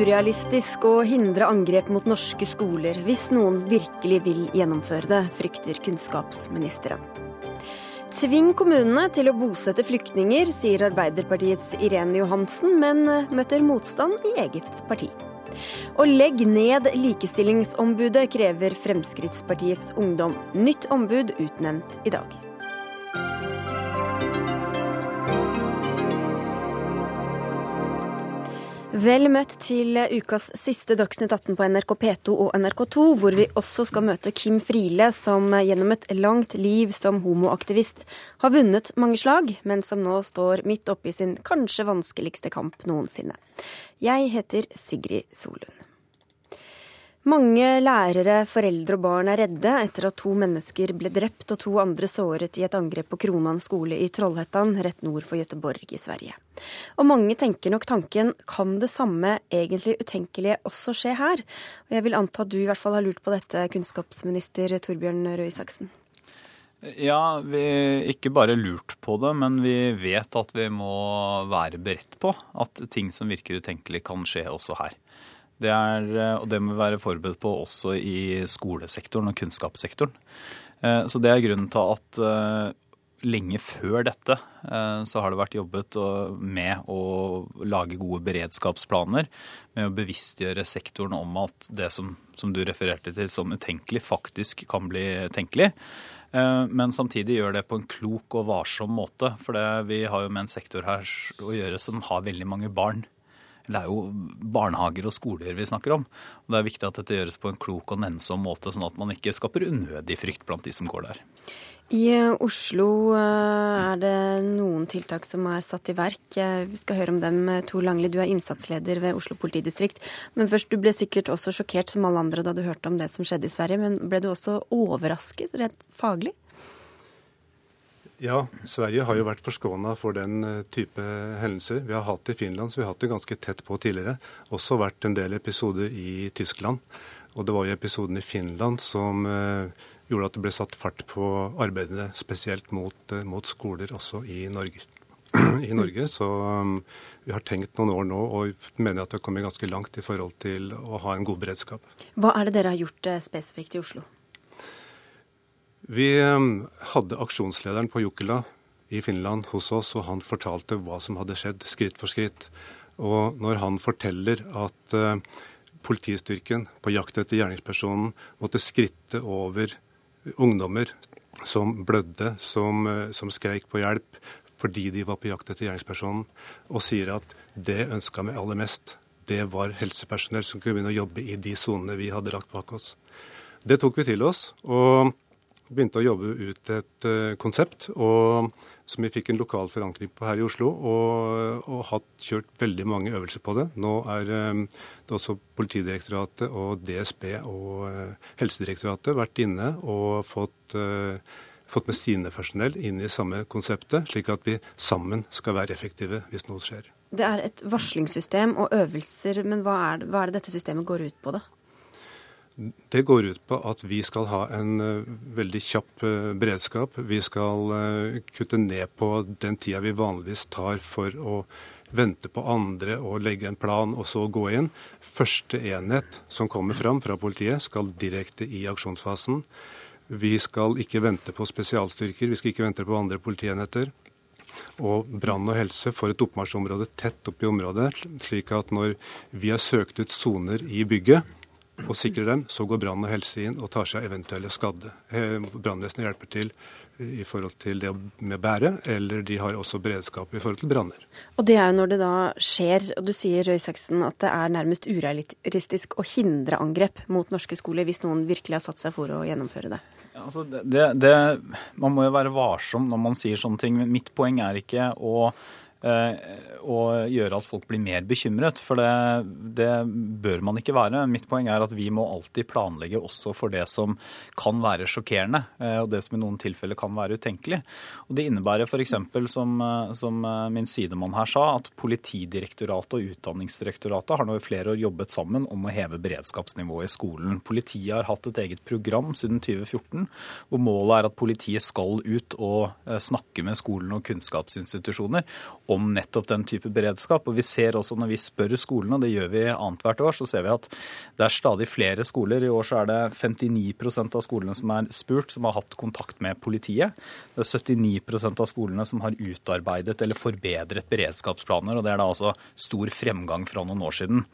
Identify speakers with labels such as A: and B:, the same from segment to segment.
A: urealistisk å hindre angrep mot norske skoler hvis noen virkelig vil gjennomføre det, frykter kunnskapsministeren. Tving kommunene til å bosette flyktninger, sier Arbeiderpartiets Irene Johansen, men møter motstand i eget parti. Og legg ned Likestillingsombudet, krever Fremskrittspartiets Ungdom. Nytt ombud utnevnt i dag. Vel møtt til ukas siste Dagsnytt 18 på NRK P2 og NRK2, hvor vi også skal møte Kim Friele, som gjennom et langt liv som homoaktivist har vunnet mange slag, men som nå står midt oppe i sin kanskje vanskeligste kamp noensinne. Jeg heter Sigrid Solund. Mange lærere, foreldre og barn er redde etter at to mennesker ble drept og to andre såret i et angrep på Kronan skole i Trollhättan, rett nord for Göteborg i Sverige. Og mange tenker nok tanken kan det samme egentlig utenkelige også skje her? Og jeg vil anta at du i hvert fall har lurt på dette, kunnskapsminister Torbjørn Røe Isaksen.
B: Ja, vi ikke bare lurt på det, men vi vet at vi må være beredt på at ting som virker utenkelig kan skje også her. Det er, eh, og det må vi være forberedt på også i skolesektoren og kunnskapssektoren. Eh, så det er grunnen til at eh, lenge før dette så har det vært jobbet med å lage gode beredskapsplaner. Med å bevisstgjøre sektoren om at det som, som du refererte til som utenkelig, faktisk kan bli tenkelig. Men samtidig gjør det på en klok og varsom måte. For det, vi har jo med en sektor her å gjøre som har veldig mange barn det er jo barnehager og skoler vi snakker om. Og Det er viktig at dette gjøres på en klok og nennsom måte, sånn at man ikke skaper unødig frykt blant de som går der.
A: I eh, Oslo eh, er det noen tiltak som er satt i verk. Eh, vi skal høre om dem. Tor Langli, du er innsatsleder ved Oslo politidistrikt. Men først, du ble sikkert også sjokkert som alle andre da du hørte om det som skjedde i Sverige. Men ble du også overrasket rett faglig?
C: Ja, Sverige har jo vært forskåna for den eh, type hendelser. Vi har hatt det i Finland, så vi har hatt det ganske tett på tidligere. Også vært en del episoder i Tyskland. Og det var jo episoden i Finland som uh, gjorde at det ble satt fart på arbeidet spesielt mot, uh, mot skoler også i Norge. I Norge så vi har tenkt noen år nå og mener at vi har kommet ganske langt i forhold til å ha en god beredskap.
A: Hva er det dere har gjort spesifikt i Oslo?
C: Vi ehm, hadde aksjonslederen på Jokela i Finland hos oss, og han fortalte hva som hadde skjedd, skritt for skritt. Og når han forteller at uh, politistyrken på jakt etter gjerningspersonen måtte skritte over ungdommer som blødde, som, uh, som skreik på hjelp fordi de var på jakt etter gjerningspersonen, og sier at det ønska vi aller mest, det var helsepersonell som kunne begynne å jobbe i de sonene vi hadde lagt bak oss. Det tok vi til oss. og begynte å jobbe ut et uh, konsept og, som vi fikk en lokal forankring på her i Oslo, og, og hatt kjørt veldig mange øvelser på det. Nå er um, det også Politidirektoratet og DSB og uh, Helsedirektoratet vært inne og fått, fått med sine personell inn i samme konseptet, slik at vi sammen skal være effektive hvis noe skjer.
A: Det er et varslingssystem og øvelser, men hva er, det, hva er det dette systemet går ut på, da?
C: Det går ut på at vi skal ha en uh, veldig kjapp uh, beredskap. Vi skal uh, kutte ned på den tida vi vanligvis tar for å vente på andre og legge en plan, og så gå inn. Første enhet som kommer fram fra politiet, skal direkte i aksjonsfasen. Vi skal ikke vente på spesialstyrker, vi skal ikke vente på andre politienheter. Og brann og helse får et oppmarsjområde tett oppi området, slik at når vi har søkt ut soner i bygget, og sikrer dem. Så går brann og helse inn og tar seg eventuelle skadde. Eh, brannvesenet hjelper til i forhold til det med bære, eller de har også beredskap i forhold til branner.
A: Og det er jo når det da skjer, og du sier Røe Isaksen, at det er nærmest urealistisk å hindre angrep mot norske skoler hvis noen virkelig har satt seg for å gjennomføre det.
B: Ja, altså det, det, man må jo være varsom når man sier sånne ting. Mitt poeng er ikke å og eh, gjøre at folk blir mer bekymret. For det, det, bør man ikke være. Mitt poeng er at vi må alltid planlegge også for det som kan være sjokkerende, eh, og det som i noen tilfeller kan være utenkelig. Og Det innebærer f.eks., som, eh, som min sidemann her sa, at Politidirektoratet og Utdanningsdirektoratet har nå i flere år jobbet sammen om å heve beredskapsnivået i skolen. Politiet har hatt et eget program siden 2014, hvor målet er at politiet skal ut og snakke med skolen og kunnskapsinstitusjoner om nettopp den type beredskap. Og vi ser også når vi spør skolene, og det gjør vi annethvert år, så ser vi at det er stadig flere skoler. I år så er det 59% av skolene som er spurt, som har hatt kontakt med politiet. Det er 79% av skolene som har utarbeidet eller forbedret beredskapsplaner, og det er da altså stor fremgang fra noen år siden.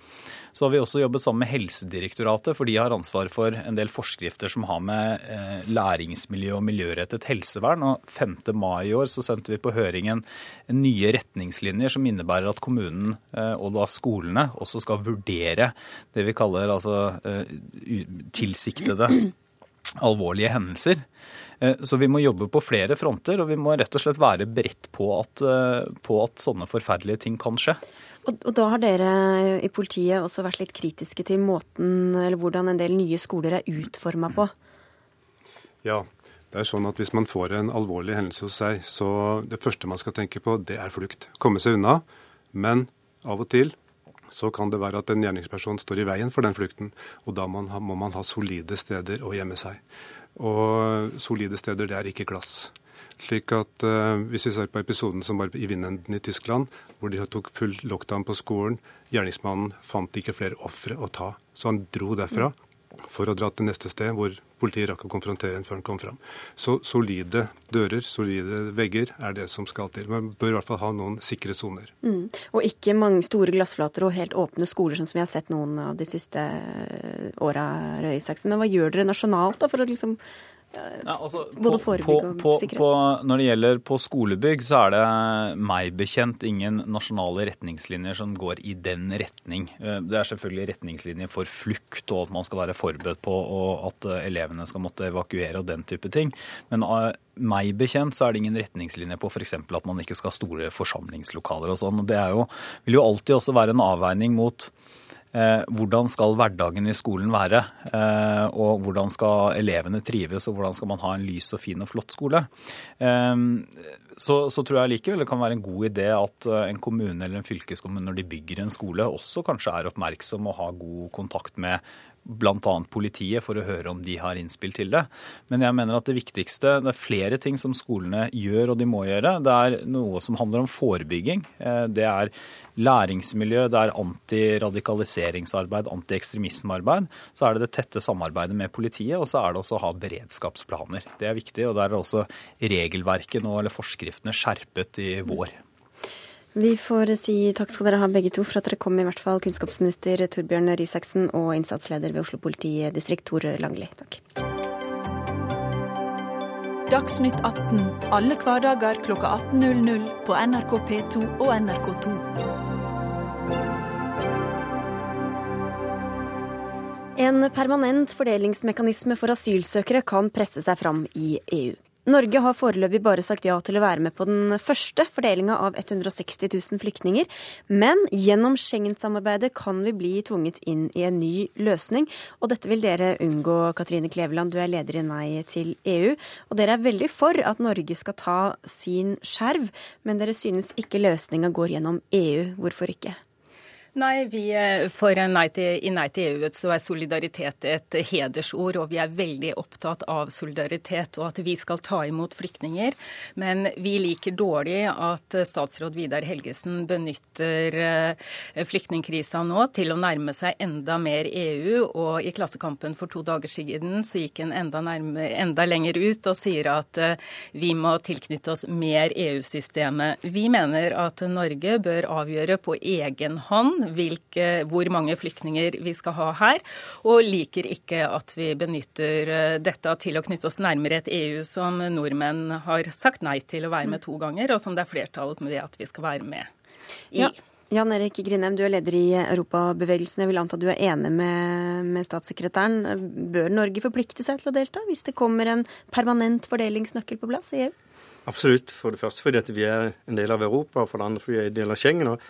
B: Så har vi også jobbet sammen med Helsedirektoratet, for de har ansvar for en del forskrifter som har med eh, læringsmiljø og miljørettet helsevern. Og 5. mai i år så sendte vi på høringen nye retningslinjer som innebærer at kommunen eh, og da skolene også skal vurdere det vi kaller altså eh, tilsiktede alvorlige hendelser. Så vi må jobbe på flere fronter, og vi må rett og slett være beredt på på at sånne forferdelige ting kan skje.
A: Og, og, da har dere i politiet også vært litt kritiske til måten, eller hvordan en del nye skoler er utforma på?
C: Ja, det er sånn at hvis man får en alvorlig hendelse hos seg, så det første man skal tenke på, det er flukt. Komme seg unna. Men av og til så kan det være at en gjerningsperson står i veien for den flukten. Og da man ha, må man ha solide steder å gjemme seg. Og solide steder, det er ikke glass. Slik at uh, Hvis vi ser på episoden som var i vindenden i Tyskland, hvor de tok full lockdown på skolen, gjerningsmannen fant ikke flere ofre å ta. Så han dro derfra for å dra til neste sted, hvor politiet rakk å konfrontere en før han kom fram. Så solide dører, solide vegger, er det som skal til. Man bør i hvert fall ha noen sikre soner.
A: Mm. Og ikke mange store glassflater og helt åpne skoler, sånn som vi har sett noen av de siste åra, Røe Isaksen. Men hva gjør dere nasjonalt da, for å liksom ja, altså, Både forebygge og sikre?
B: På, når det gjelder på skolebygg, så er det meg bekjent ingen nasjonale retningslinjer som går i den retning. Eh, det er selvfølgelig retningslinjer for flukt, og at man skal være forberedt på at eh, elevene skal måtte evakuere og den type ting. Men uh, meg bekjent så er det ingen retningslinjer på f.eks. at man ikke skal ha store forsamlingslokaler og sånn. Det jo, vil jo alltid også være en avveining mot Eh, hvordan skal hverdagen i skolen være? Eh, og hvordan skal elevene trives, og hvordan skal man ha en lys og fin og flott skole? Eh, så, så, tror jeg likevel det kan være en god idé at en kommune eller en fylkeskommune når de bygger en skole, også kanskje er oppmerksom og har god kontakt med bl.a. politiet for å høre om de har innspill til det. Men jeg mener at det viktigste Det er flere ting som skolene gjør og de må gjøre. Det er noe som handler om forebygging. Eh, det er læringsmiljø, det er antiradikaliseringsarbeid, antiekstremismearbeid. Så er det det tette samarbeidet med politiet, og så er det også å ha beredskapsplaner. Det er viktig. Og der er også regelverket nå, eller forskriftene skjerpet i vår.
A: Vi får si takk skal dere ha begge to for at dere kom, i hvert fall kunnskapsminister Torbjørn Risaksen og innsatsleder ved Oslo politidistrikt Tore Langli. Takk.
D: Dagsnytt 18 alle hverdager klokka 18.00 på NRK P2 og NRK2.
A: En permanent fordelingsmekanisme for asylsøkere kan presse seg fram i EU. Norge har foreløpig bare sagt ja til å være med på den første fordelinga av 160 000 flyktninger. Men gjennom Schengen-samarbeidet kan vi bli tvunget inn i en ny løsning. Og dette vil dere unngå, Katrine Kleveland, du er leder i Nei til EU. Og dere er veldig for at Norge skal ta sin skjerv, men dere synes ikke løsninga går gjennom EU. Hvorfor ikke?
E: Nei, vi eh, for nei til, I Nei til EU så er solidaritet et hedersord, og vi er veldig opptatt av solidaritet og at vi skal ta imot flyktninger. Men vi liker dårlig at statsråd Vidar Helgesen benytter eh, flyktningkrisa nå til å nærme seg enda mer EU. Og i Klassekampen for to dager siden så gikk han enda, nærme, enda lenger ut og sier at eh, vi må tilknytte oss mer EU-systemet. Vi mener at Norge bør avgjøre på egen hånd hvilke, hvor mange flyktninger vi skal ha her, og liker ikke at vi benytter eh, dette til å knytte oss nærmere et EU som nordmenn har sagt nei til å være med to ganger, og som det er flertall med at vi skal være med i. Ja.
A: Jan Erik Grindheim, du er leder i Europabevegelsen. Jeg vil anta du er enig med, med, statssekretæren. Bør Norge forplikte seg til å delta hvis det kommer en permanent fordelingsnøkkel på plass i EU?
F: Absolutt. For det første fordi vi er en del av Europa, og for det andre fordi vi er en del av Schengen. Og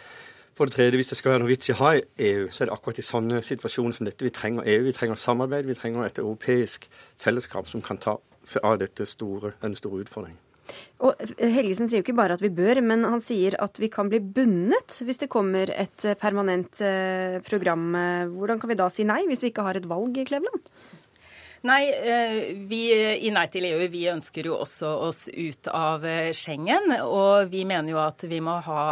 F: for det tredje, hvis det skal være noe vits i å ha EU, så er det akkurat i sånne situasjoner som dette vi trenger EU. Vi trenger samarbeid, vi trenger et europeisk fellesskap som kan ta seg av dette store, denne store utfordringen.
A: Og Helgesen sier jo ikke bare at vi bør, men han sier at vi kan bli bundet hvis det kommer et permanent eh, program. Hvordan kan vi da si nei, hvis vi ikke har et valg, i Kleveland?
E: Nei, eh, vi i Nei til EU vi ønsker jo også oss ut av eh, Schengen. Og vi mener jo at vi må ha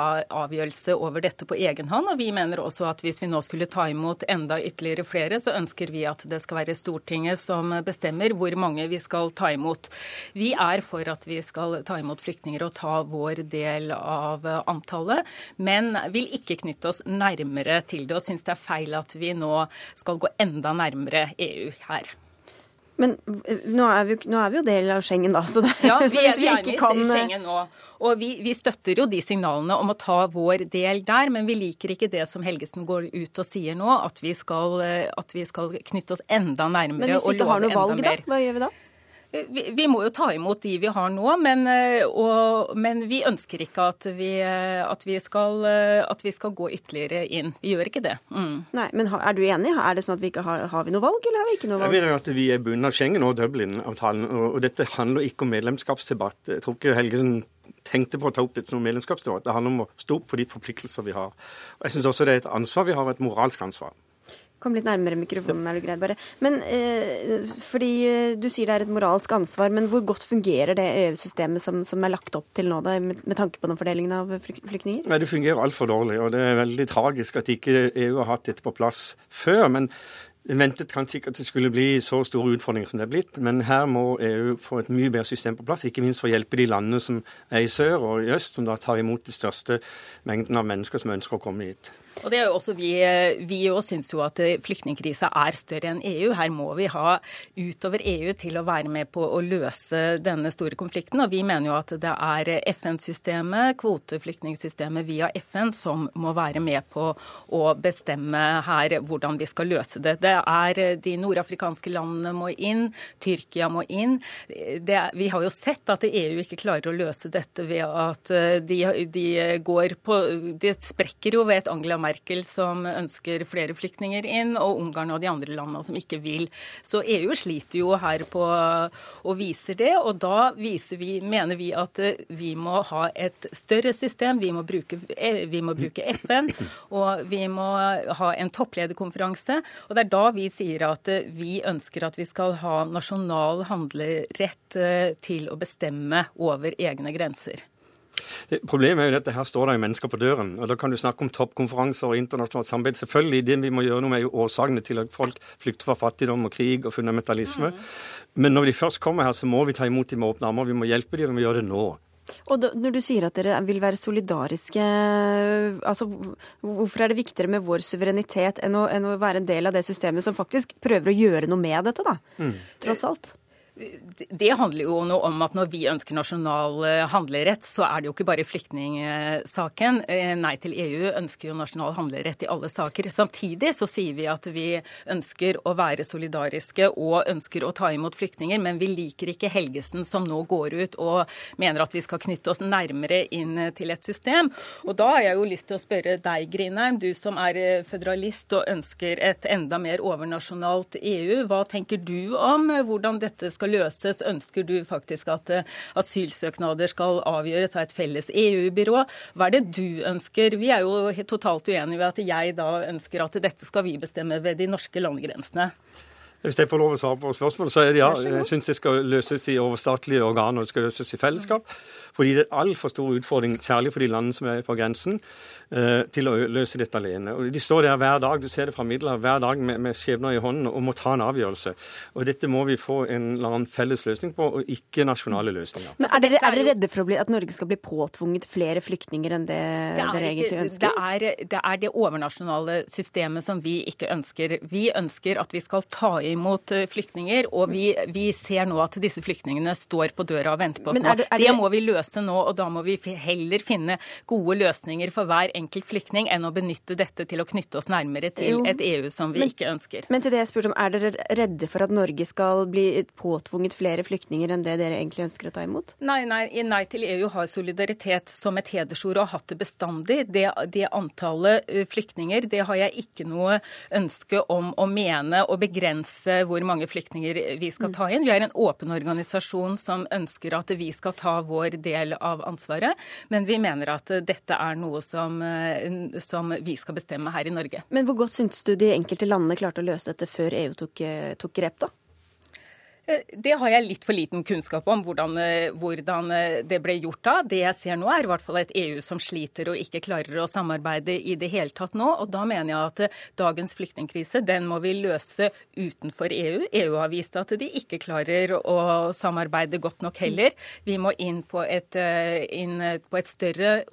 E: avgjørelse over dette på egen hånd. Og vi mener også at hvis vi nå skulle ta imot enda ytterligere flere, så ønsker vi at det skal være Stortinget som bestemmer hvor mange vi skal ta imot. Vi er for at vi skal ta imot flyktninger og ta vår del av antallet, men vil ikke knytte oss nærmere til det og syns det er feil at vi nå skal gå enda nærmere EU her.
A: Men nå er, vi, nå er, vi, jo del av Schengen, da. Så, det,
E: ja, vi, så hvis vi, vi ikke kan eh, Schengen nå. Og vi, vi, støtter jo de signalene om å ta vår del der, men vi liker ikke det som Helgesen går ut og sier nå, at vi skal, eh, at vi skal knytte oss enda nærmere og love enda mer. Men hvis vi ikke har noe valg, da? Hva gjør vi da? Vi, vi, må jo ta imot de vi har nå, men, eh, og, men vi ønsker ikke at vi, eh, at, vi skal, eh, at vi, skal, gå ytterligere inn. Vi gjør ikke det. Mm.
A: Nei, men Er du enig? Er det sånn at vi ikke har, har vi noe valg, eller har vi ikke noe valg?
F: Jeg vil at Vi er bundet av Schengen og Dublin-avtalen, og, og dette handler ikke om medlemskapsdebatt. Jeg tror ikke Helgesen tenkte på å ta opp dette som medlemskapsdebatt. Det handler om å stå opp for de forpliktelser vi har. Og jeg syns også det er et ansvar vi har, et moralsk ansvar.
A: Kom litt nærmere mikrofonen, er du greit, bare. Men eh, fordi eh, Du sier det er et moralsk ansvar, men hvor godt fungerer det EU-systemet som, som, er lagt opp til nå, da, med, med tanke på den fordelingen av flyktninger?
F: Nei, Det fungerer altfor dårlig, og det er veldig tragisk at ikke EU har hatt dette på plass før. men en ventet kanskje ikke at det skulle bli så store utfordringer som det er blitt, men her må EU få et mye bedre system på plass, ikke minst for å hjelpe de landene som er i sør og i øst, som da tar imot de største mengden av mennesker som ønsker å komme hit.
E: Og det er jo også Vi, vi også syns jo at flyktningkrisa er større enn EU. Her må vi ha utover EU til å være med på å løse denne store konflikten. Og vi mener jo at det er FN-systemet, kvoteflyktningsystemet via FN, som må være med på å bestemme her hvordan vi skal løse det. Det er De nordafrikanske landene må inn, Tyrkia må inn. Det, vi har jo sett at EU ikke klarer å løse dette ved at de, de går på Det sprekker jo ved et Angela Merkel som ønsker flere flyktninger inn, og Ungarn og de andre landene som ikke vil. Så EU sliter jo her på og viser det, og da vi, mener vi at eh, vi må ha et større system. Vi må, bruke, eh, vi må bruke FN, og vi må ha en topplederkonferanse. Og det er da vi sier at eh, vi ønsker at vi skal ha nasjonal handlerett til å bestemme over egne grenser.
F: Problemet er jo at her står det jo mennesker på døren. og Da kan du snakke om toppkonferanser og internasjonalt samarbeid. Selvfølgelig, Det vi må gjøre noe med, er jo årsakene til at folk flykter fra fattigdom og krig og fundamentalisme. Mm. Men når de først kommer her, så må vi ta imot dem med åpne armer. Vi må hjelpe dem, og vi må gjøre det nå.
A: Og da, Når du sier at dere vil være solidariske, altså hvorfor er det viktigere med vår suverenitet enn å, enn å være en del av det systemet som faktisk prøver å gjøre noe med dette, da? Mm. Tross alt.
E: Det handler jo nå om at når vi ønsker nasjonal eh, handlerett, så er det jo ikke bare flyktningsaken. Eh, Nei til EU ønsker jo nasjonal handlerett i alle saker. Samtidig så sier vi at vi ønsker å være solidariske og ønsker å ta imot flyktninger, men vi liker ikke Helgesen som nå går ut og mener at vi skal knytte oss nærmere inn til et system. Og da har jeg jo lyst til å spørre deg, Grinheim, du som er eh, føderalist og ønsker et enda mer overnasjonalt EU. Hva tenker du om hvordan dette skal skal løses, ønsker du faktisk at eh, asylsøknader skal avgjøres av et felles EU-byrå. Hva er det du ønsker? Vi er jo totalt uenige ved at jeg da ønsker at dette skal vi bestemme ved de norske landegrensene.
F: Hvis jeg får lov å svare på spørsmålet, så er det ja. Jeg syns det skal løses i overstatlige organer, og det skal løses i fellesskap. Fordi det er altfor stor utfordring, særlig for de landene som er på grensen, eh, til å løse dette alene. Og De står der hver dag, du ser det fra Middelhavet, hver dag med, med skjebner i hånden og må ta en avgjørelse. Og Dette må vi få en eller annen felles løsning på, og ikke nasjonale løsninger.
A: Men Er dere, er dere redde for at Norge skal bli påtvunget flere flyktninger enn det, det dere egentlig ønsker?
E: Det er, det er det overnasjonale systemet som vi ikke ønsker. Vi ønsker at vi skal ta imot eh, flyktninger, og vi, vi ser nå at disse flyktningene står på døra og venter på oss nå. Det, det må vi løse nå, og da må vi heller finne gode løsninger for hver enkelt flyktning enn å benytte dette til å knytte oss nærmere til jo, et EU som vi men, ikke ønsker.
A: Men til det jeg spurte om, er dere redde for at Norge skal bli påtvunget flere flyktninger enn det dere egentlig ønsker å ta imot?
E: Nei, nei, nei til EU har solidaritet som et hedersord og har hatt det bestandig. Det, det antallet flyktninger, det har jeg ikke noe ønske om å mene og begrense hvor mange flyktninger vi skal ta inn. Vi er en åpen organisasjon som ønsker at vi skal ta vår del av ansvaret. Men vi mener at dette er noe som, som vi skal bestemme her i Norge.
A: Men hvor godt syntes du de enkelte landene klarte å løse dette før EU tok, tok grep, da?
E: Eh, det har jeg litt for liten kunnskap om, hvordan, eh, hvordan, eh, det ble gjort da. Det jeg ser nå, er i hvert fall et EU som sliter og ikke klarer å samarbeide i det hele tatt nå. Og da mener jeg at dagens flyktningkrise den må vi løse utenfor EU. EU har vist at de ikke klarer å samarbeide godt nok heller. Vi må inn på et, inn på et større,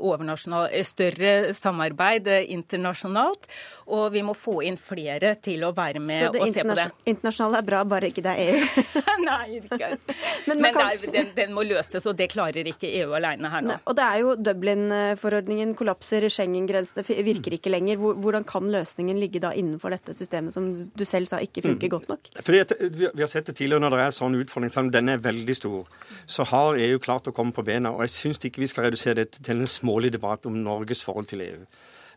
E: større samarbeid internasjonalt. Og vi må få inn flere til å være med og se på det. Så
A: det internasjonale er bra, bare ikke det er EU?
E: Nei, ikke. Men, Men kan... den, den, må løses, og det klarer ikke EU alene her nå.
A: og det er jo Dublin-forordningen kollapser, Schengen-grensene virker ikke lenger. Hvordan kan løsningen ligge da innenfor dette systemet som du selv sa ikke funker mm. godt nok?
F: Fordi at, vi har sett det tidligere når det er sånn utfordring, som den er veldig stor, så har EU klart å komme på bena. Og jeg syns ikke vi skal redusere det til en smålig debatt om Norges forhold til EU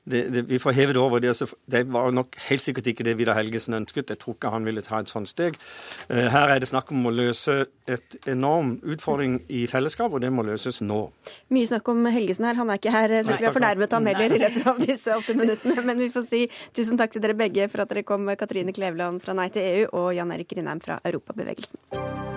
F: det, det, vi får heve det over. Det, altså, det, var nok helt sikkert ikke det Vidar Helgesen ønsket. Jeg tror ikke han ville ta et sånt steg. Eh, her er det snakk om å løse et enorm utfordring i fellesskap, og det må løses nå.
A: Mye snakk om Helgesen her. Han er ikke her. Jeg tror ikke vi har fornærmet ham heller i løpet av disse åtte minuttene. Men vi får si tusen takk til dere begge for at dere kom, Katrine Kleveland fra Nei til EU og Jan Erik Grindheim fra Europabevegelsen.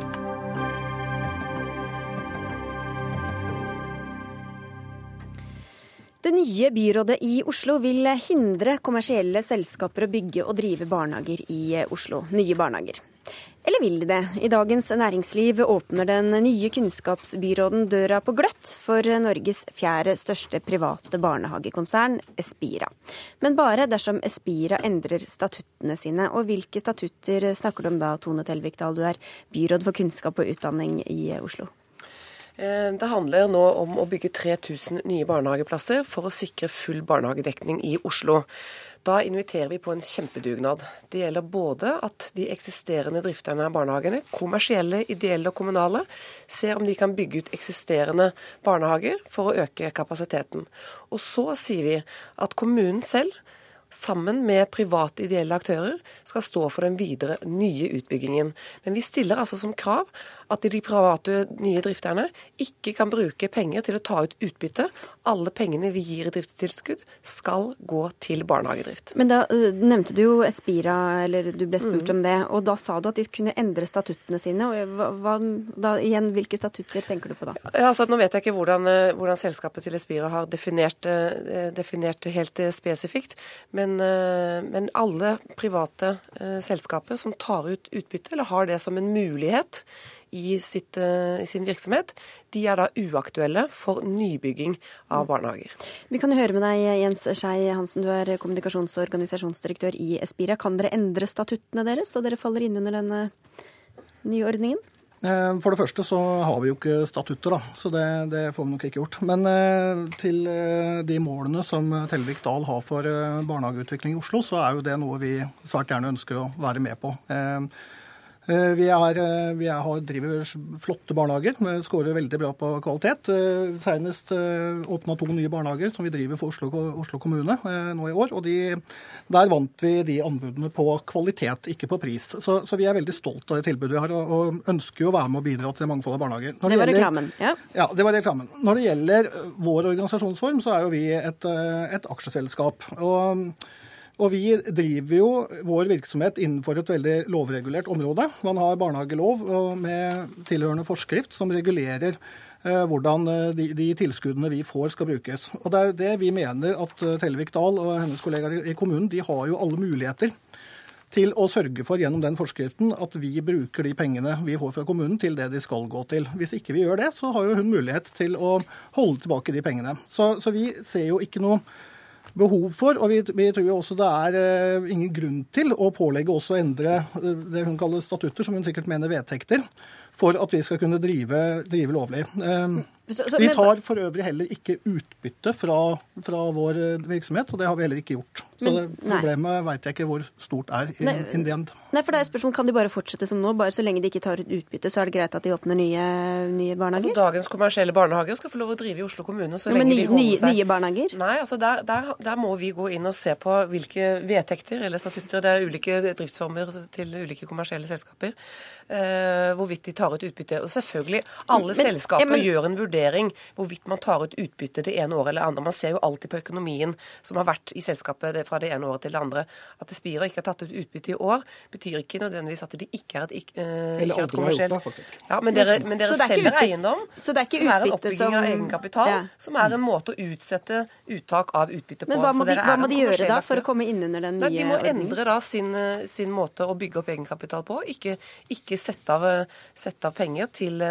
A: Det nye byrådet i Oslo vil hindre kommersielle selskaper å bygge og drive barnehager i Oslo. Nye barnehager. Eller vil de det? I Dagens Næringsliv åpner den nye kunnskapsbyråden døra på gløtt for Norges fjerde største private barnehagekonsern, Espira. Men bare dersom Espira endrer statuttene sine. Og hvilke statutter snakker du om da, Tone Telvikdal, du er byråd for kunnskap og utdanning i Oslo?
G: Eh, det handler nå om å bygge 3000 nye barnehageplasser for å sikre full barnehagedekning i Oslo. Da inviterer vi på en kjempedugnad. Det gjelder både at de eksisterende drifterne av barnehagene, kommersielle, ideelle og kommunale, ser om de kan bygge ut eksisterende barnehager for å øke kapasiteten. Og så sier vi at kommunen selv sammen med private ideelle aktører skal stå for den videre nye utbyggingen. Men vi stiller altså som krav at de private nye drifterne ikke kan bruke penger til å ta ut utbytte. Alle pengene vi gir i driftstilskudd skal gå til barnehagedrift.
A: Men da uh, nevnte du jo Espira, eller du ble spurt mm. om det. Og da sa du at de kunne endre statuttene sine. og hva, hva, da, igjen, Hvilke statutter tenker du på da?
G: Ja, altså, nå vet jeg ikke hvordan, uh, hvordan selskapet til Espira har definert, definert helt spesifikt. Men, men alle private selskaper som tar ut utbytte, eller har det som en mulighet i, sitt, eh, i, sin virksomhet, de er da uaktuelle for nybygging av barnehager.
A: Vi kan høre med deg, Jens Skei Hansen, du er kommunikasjons- og organisasjonsdirektør i Espira. Kan dere endre statuttene deres, så dere faller inn under denne nye ordningen?
H: Eh, for det første så har vi jo ikke statutter, da, så det, det får vi nok ikke gjort. Men eh, til de målene som Tellevik Dahl har for barnehageutvikling i Oslo, så er jo det noe vi svært gjerne ønsker å være med på. Eh, vi, er, eh, vi er, driver flotte barnehager, vi skårer veldig bra på kvalitet. Eh, senest åpna to nye barnehager som vi driver for Oslo, Oslo kommune nå i år. og de, Der vant vi de anbudene på kvalitet, ikke på pris. Så, så vi er veldig stolt av det tilbudet vi har, og, og ønsker jo å være med og bidra til mangfold av barnehager.
A: Når det, var gjelder, reklamen, ja.
H: Ja, det var reklamen. Når det gjelder vår organisasjonsform, så er jo vi et, et aksjeselskap. og og vi driver jo vår virksomhet innenfor et veldig lovregulert område. Man har barnehagelov med tilhørende forskrift som regulerer eh, hvordan eh, de, de, tilskuddene vi får, skal brukes. Og Det er det vi mener at eh, Tellevik Dahl og hennes kollegaer i kommunen de har jo alle muligheter til å sørge for gjennom den forskriften at vi bruker de pengene vi får fra kommunen til det de skal gå til. Hvis ikke vi gjør det, så har jo hun mulighet til å holde tilbake de pengene. Så, så vi ser jo ikke noe behov for. Og vi, vi tror jo også det er uh, ingen grunn til å pålegge oss å endre uh, det hun kaller statutter, som hun sikkert mener vedtekter, for at vi skal kunne drive, drive lovlig. Så, så, vi tar for øvrig heller ikke utbytte fra, fra, vår virksomhet, og det har vi heller ikke gjort. Så men, det, problemet veit jeg ikke hvor stort er i, nei, in the end.
A: Nei, for det er spørsmål, Kan de bare fortsette som nå? Bare så lenge de ikke tar ut utbytte, så er det greit at de åpner nye, nye barnehager?
G: Altså, dagens kommersielle barnehager skal få lov å drive i Oslo kommune så ja, lenge
A: nye,
G: de holder
A: seg Nye barnehager?
G: Nei, altså der, der, der, må vi gå inn og se på hvilke vedtekter eller statutter Det er ulike driftsformer til ulike kommersielle selskaper. Uh, hvorvidt de tar ut utbytte. Og selvfølgelig, alle men, selskaper ja, men, gjør en vurdering hvorvidt man tar ut utbytte det ene året eller det andre. Man ser jo alltid på økonomien som har vært i selskapet det fra det ene året til det andre. At Espira ikke har tatt ut utbytte i år, betyr ikke nødvendigvis at de ikke er et, ikke,
H: eh, ikke et kommersielt.
G: Ja, Men dere, men dere selger eiendom
A: så det er ikke
G: som er en oppbygging som, av egenkapital, ja. som er en måte å utsette uttak av utbytte på.
A: Men hva må, de, hva må de, gjøre da for å komme inn under den nye
G: ordningen? De må endre da sin, sin, måte å bygge opp egenkapital på. Ikke, ikke sette, av, sette av penger til,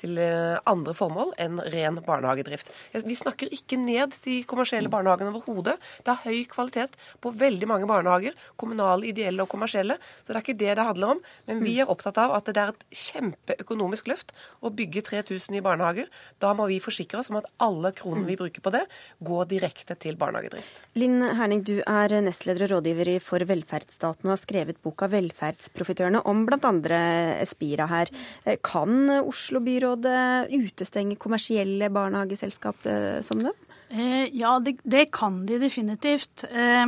G: til andre formål enn ren barnehagedrift. Vi snakker ikke ned de kommersielle barnehagene overhodet. Det er høy kvalitet på veldig mange barnehager, kommunale, ideelle og kommersielle. Så det er ikke det det handler om. Men vi er opptatt av at det er et kjempeøkonomisk løft å bygge 3000 nye barnehager. Da må vi forsikre oss om at alle kronene vi bruker på det, går direkte til barnehagedrift.
A: Linn Herning, du er nestleder og rådgiver for velferdsstaten og har skrevet boka 'Velferdsprofitørene' om bl.a. Espira her. Kan Oslo-byrådet utestenge kommersielle barnehageselskap eh, som dem?
I: Eh, ja, det, det, kan de definitivt. Eh,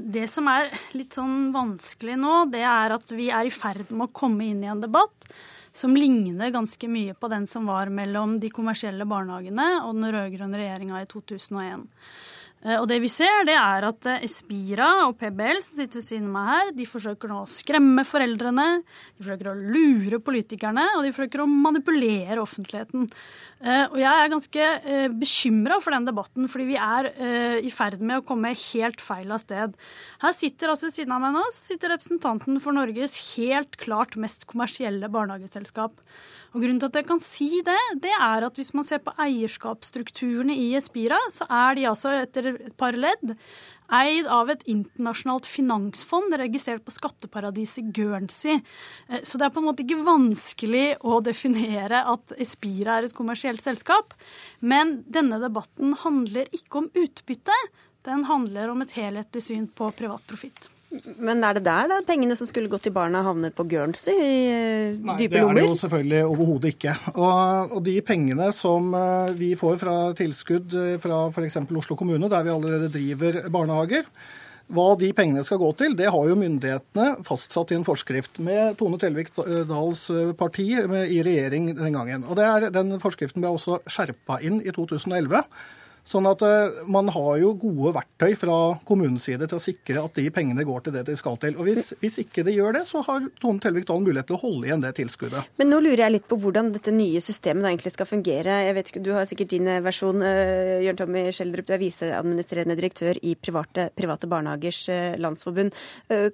I: det som er litt sånn vanskelig nå, det er at vi er i ferd med å komme inn i en debatt som ligner ganske mye på den som var mellom de kommersielle barnehagene og den rød-grønne regjeringa i 2001. Eh, og det vi ser, det er at Espira og PBL som sitter ved siden av meg her, de forsøker nå å skremme foreldrene, de forsøker å lure politikerne, og de forsøker å manipulere offentligheten. Eh, og jeg er ganske bekymra for den debatten, fordi vi er i ferd med å komme helt feil av sted. Her sitter altså ved siden av meg nå sitter representanten for Norges helt klart mest kommersielle barnehageselskap. Og Grunnen til at jeg kan si det, det er at hvis man ser på eierskapsstrukturene i Espira, så er de altså etter et par ledd eid av et internasjonalt finansfond registrert på skatteparadiset Guernsey. Eh, så det er på en måte ikke vanskelig å definere at Espira er et kommersielt selskap. Men denne debatten handler ikke om utbytte, den handler om et helhetlig syn på privat profitt.
A: Men er det der da, pengene som skulle gått til barna, havner på Guernsey? I eh, Nei, dype lommer?
H: Nei, det er det jo selvfølgelig overhodet ikke. Og, og, de pengene som eh, vi får fra tilskudd eh, fra f.eks. Oslo kommune, der vi allerede driver barnehager, hva de pengene skal gå til, det har jo myndighetene fastsatt i en forskrift med Tone Telvik Dahls parti i regjering den gangen. Og er, Den forskriften ble også skjerpa inn i 2011. Sånn at uh, Man har jo gode verktøy fra kommunens side til å sikre at de pengene går til det de skal til. Og Hvis, hvis ikke de gjør det, så har Tone Telvik Dahl mulighet til å holde igjen det tilskuddet.
A: Men nå lurer jeg litt på hvordan dette nye systemet egentlig skal fungere. Jeg vet ikke, Du har sikkert din versjon. Uh, Jørn Tommy Schjelderup, du er viseadministrerende direktør i private, private barnehagers landsforbund.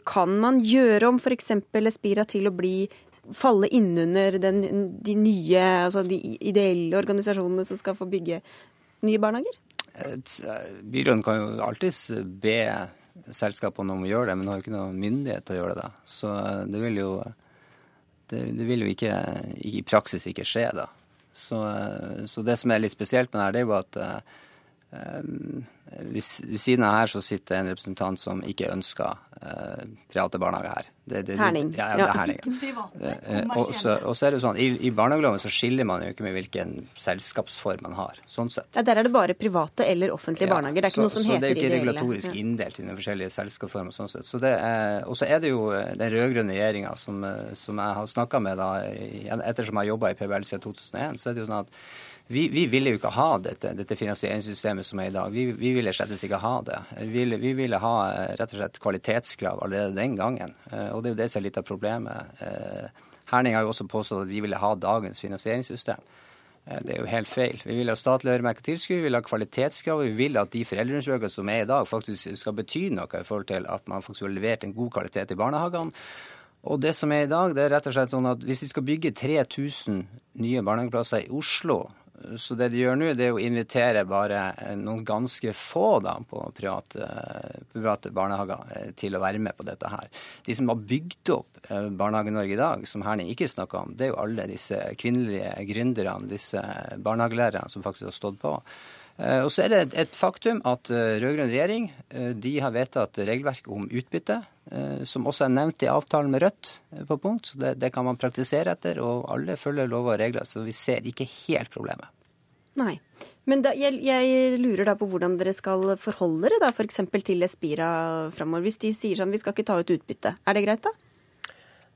A: Kan man gjøre om f.eks. Espira til å bli falle innunder den, de nye, altså de ideelle organisasjonene som skal få bygge nye barnehager?
J: Byråden kan jo alltids be selskapene om å gjøre det, men har jo ikke noe myndighet til å gjøre det. Så eh, det vil jo, det, det vil jo ikke i praksis ikke skje, da. Så, eh, så, det som er litt spesielt med det her, det er jo at ved, siden av her så sitter en representant som ikke ønsker uh, private barnehager her.
A: Det, det, herning.
J: Ja, ja, det er herning. Og så, og så er det sånn, I, i barnehageloven så skiller man jo ikke med hvilken selskapsform man har. sånn sett.
A: Ja, Der er det bare private eller offentlige ja, barnehager. Det er ikke så, noe som heter ideelle.
J: Så det er ikke regulatorisk ja. inndelt i de forskjellige selskapsformer. sånn sett. Så det er, Og så er det jo eh, den rød-grønne regjeringa som, eh, som, jeg har snakka med da, ettersom jeg har jobba i PBL siden 2001, så er det jo sånn at vi, vi, ville jo ikke ha dette, dette finansieringssystemet som er i dag. Vi, vi ville slett ikke ha det. Vi vi ville, ha eh, rett og slett kvalitetskrav allerede den gangen. Eh, og det er jo det som er litt av problemet. Eh, Herning har jo også påstått at vi ville ha dagens finansieringssystem. Det er jo helt feil. Vi vil ha statlig øremerket tilskudd, vi vil ha kvalitetskrav. Vi vil at de foreldreundersøkelsene som er i dag, faktisk skal bety noe i forhold til at man faktisk har levert en god kvalitet i barnehagene. Og det som er i dag, det er rett og slett sånn at hvis vi skal bygge 3000 nye barnehageplasser i Oslo, så det de gjør nå, det er å invitere bare noen ganske få da, på private, private, barnehager eh, til å være med på dette her. De som har bygd opp eh, Barnehage-Norge i dag, som Herning ikke snakker om, det er jo alle disse kvinnelige gründerne, disse barnehagelærerne som faktisk har stått på. Eh, og så er det et faktum at rød-grønn regjering de har vedtatt regelverket om utbytte, som også er nevnt i avtalen med Rødt på punkt. så det, det, kan man praktisere etter, og alle følger lover og regler. Så vi ser ikke helt problemet.
A: Nei. Men da, jeg, jeg, lurer da på hvordan dere skal forholde dere da f.eks. til Espira framover. Hvis de sier sånn vi skal ikke ta ut utbytte, er det greit da?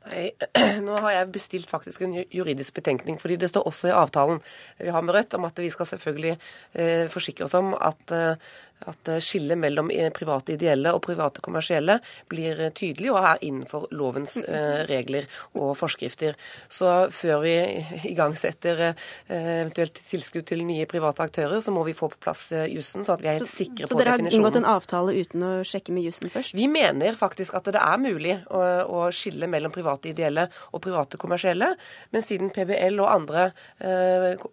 G: Nei, nå har jeg bestilt faktisk en juridisk betenkning, fordi det står også i avtalen vi har med Rødt om at vi skal selvfølgelig eh, forsikre oss om at, eh, at eh, skillet mellom eh, private ideelle og private kommersielle blir eh, tydelig og er innenfor lovens regler og forskrifter. Så før vi igangsetter eventuelt tilskudd til nye private aktører, så må vi få på plass jussen, så at vi er helt sikre
A: så,
G: på definisjonen. Så
A: dere har inngått en avtale uten å sjekke med jussen først?
G: Vi mener faktisk at det er mulig å, å skille mellom private ideelle og private kommersielle, men siden PBL og andre eh,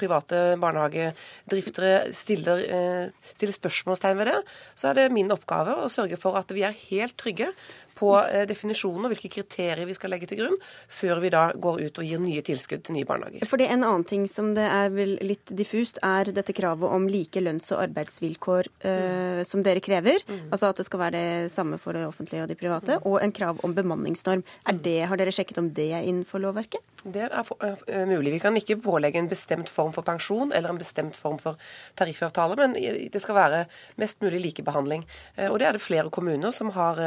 G: private barnehagedriftere stiller, eh, stiller spørsmål spørsmålstegn ved det, så er det min oppgave å sørge for at vi er helt trygge på eh, definisjonen og hvilke kriterier vi skal legge til grunn, før vi da går ut og gir nye tilskudd til nye barnehager.
A: Fordi En annen ting som det er vel litt diffust, er dette kravet om like lønns- og arbeidsvilkår uh, som dere krever. Mm. Altså at det skal være det samme for det offentlige og de private. Mm. Og en krav om bemanningsnorm. Er det, har dere sjekket om det er innenfor lovverket?
G: Det er uh, mulig. Vi kan ikke pålegge en bestemt form for pensjon eller en bestemt form for tariffavtale, men det skal være mest mulig likebehandling. Uh, og det er det flere kommuner som har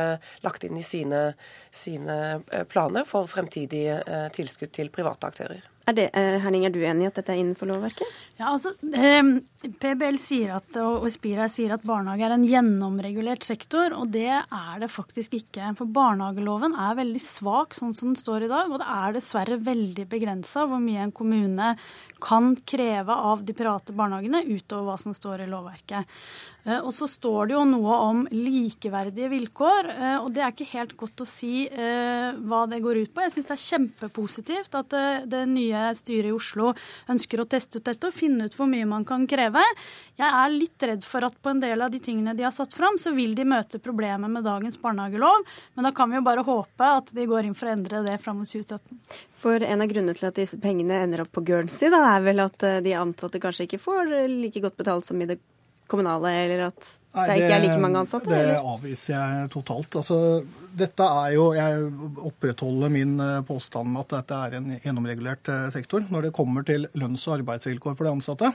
G: lagt inn i sine, sine eh, planer for fremtidige eh, tilskudd til private aktører.
A: Er det, Henning, Herning, er du enig i at dette er innenfor lovverket?
I: Ja, altså, eh, PBL sier at, og Spira sier at barnehage er en gjennomregulert sektor, og det er det faktisk ikke. For barnehageloven er veldig svak sånn som den står i dag, og det er dessverre veldig begrensa hvor mye en kommune kan kreve av de private barnehagene utover hva som står i lovverket. Eh, og så står det jo noe om likeverdige vilkår, eh, og det er ikke helt godt å si eh, hva det går ut på. Jeg syns det er kjempepositivt at det nye styret i Oslo ønsker å teste ut dette og finne ut hvor mye man kan kreve. Jeg er litt redd for at på en del av de tingene de har satt fram, så vil de møte problemet med dagens barnehagelov, men da kan vi jo bare håpe at de går inn for å endre det fram mot 2017.
A: For en av grunnene til at disse pengene ender opp på Guernsey, da, er vel at de ansatte kanskje ikke får like godt betalt som i det kommunale, eller at det, ikke er like mange ansatte?
H: Det eller? avviser jeg totalt. Altså, dette er jo, Jeg opprettholder min eh, påstand med at dette er en gjennomregulert eh, sektor. Når det kommer til lønns- og arbeidsvilkår for de ansatte,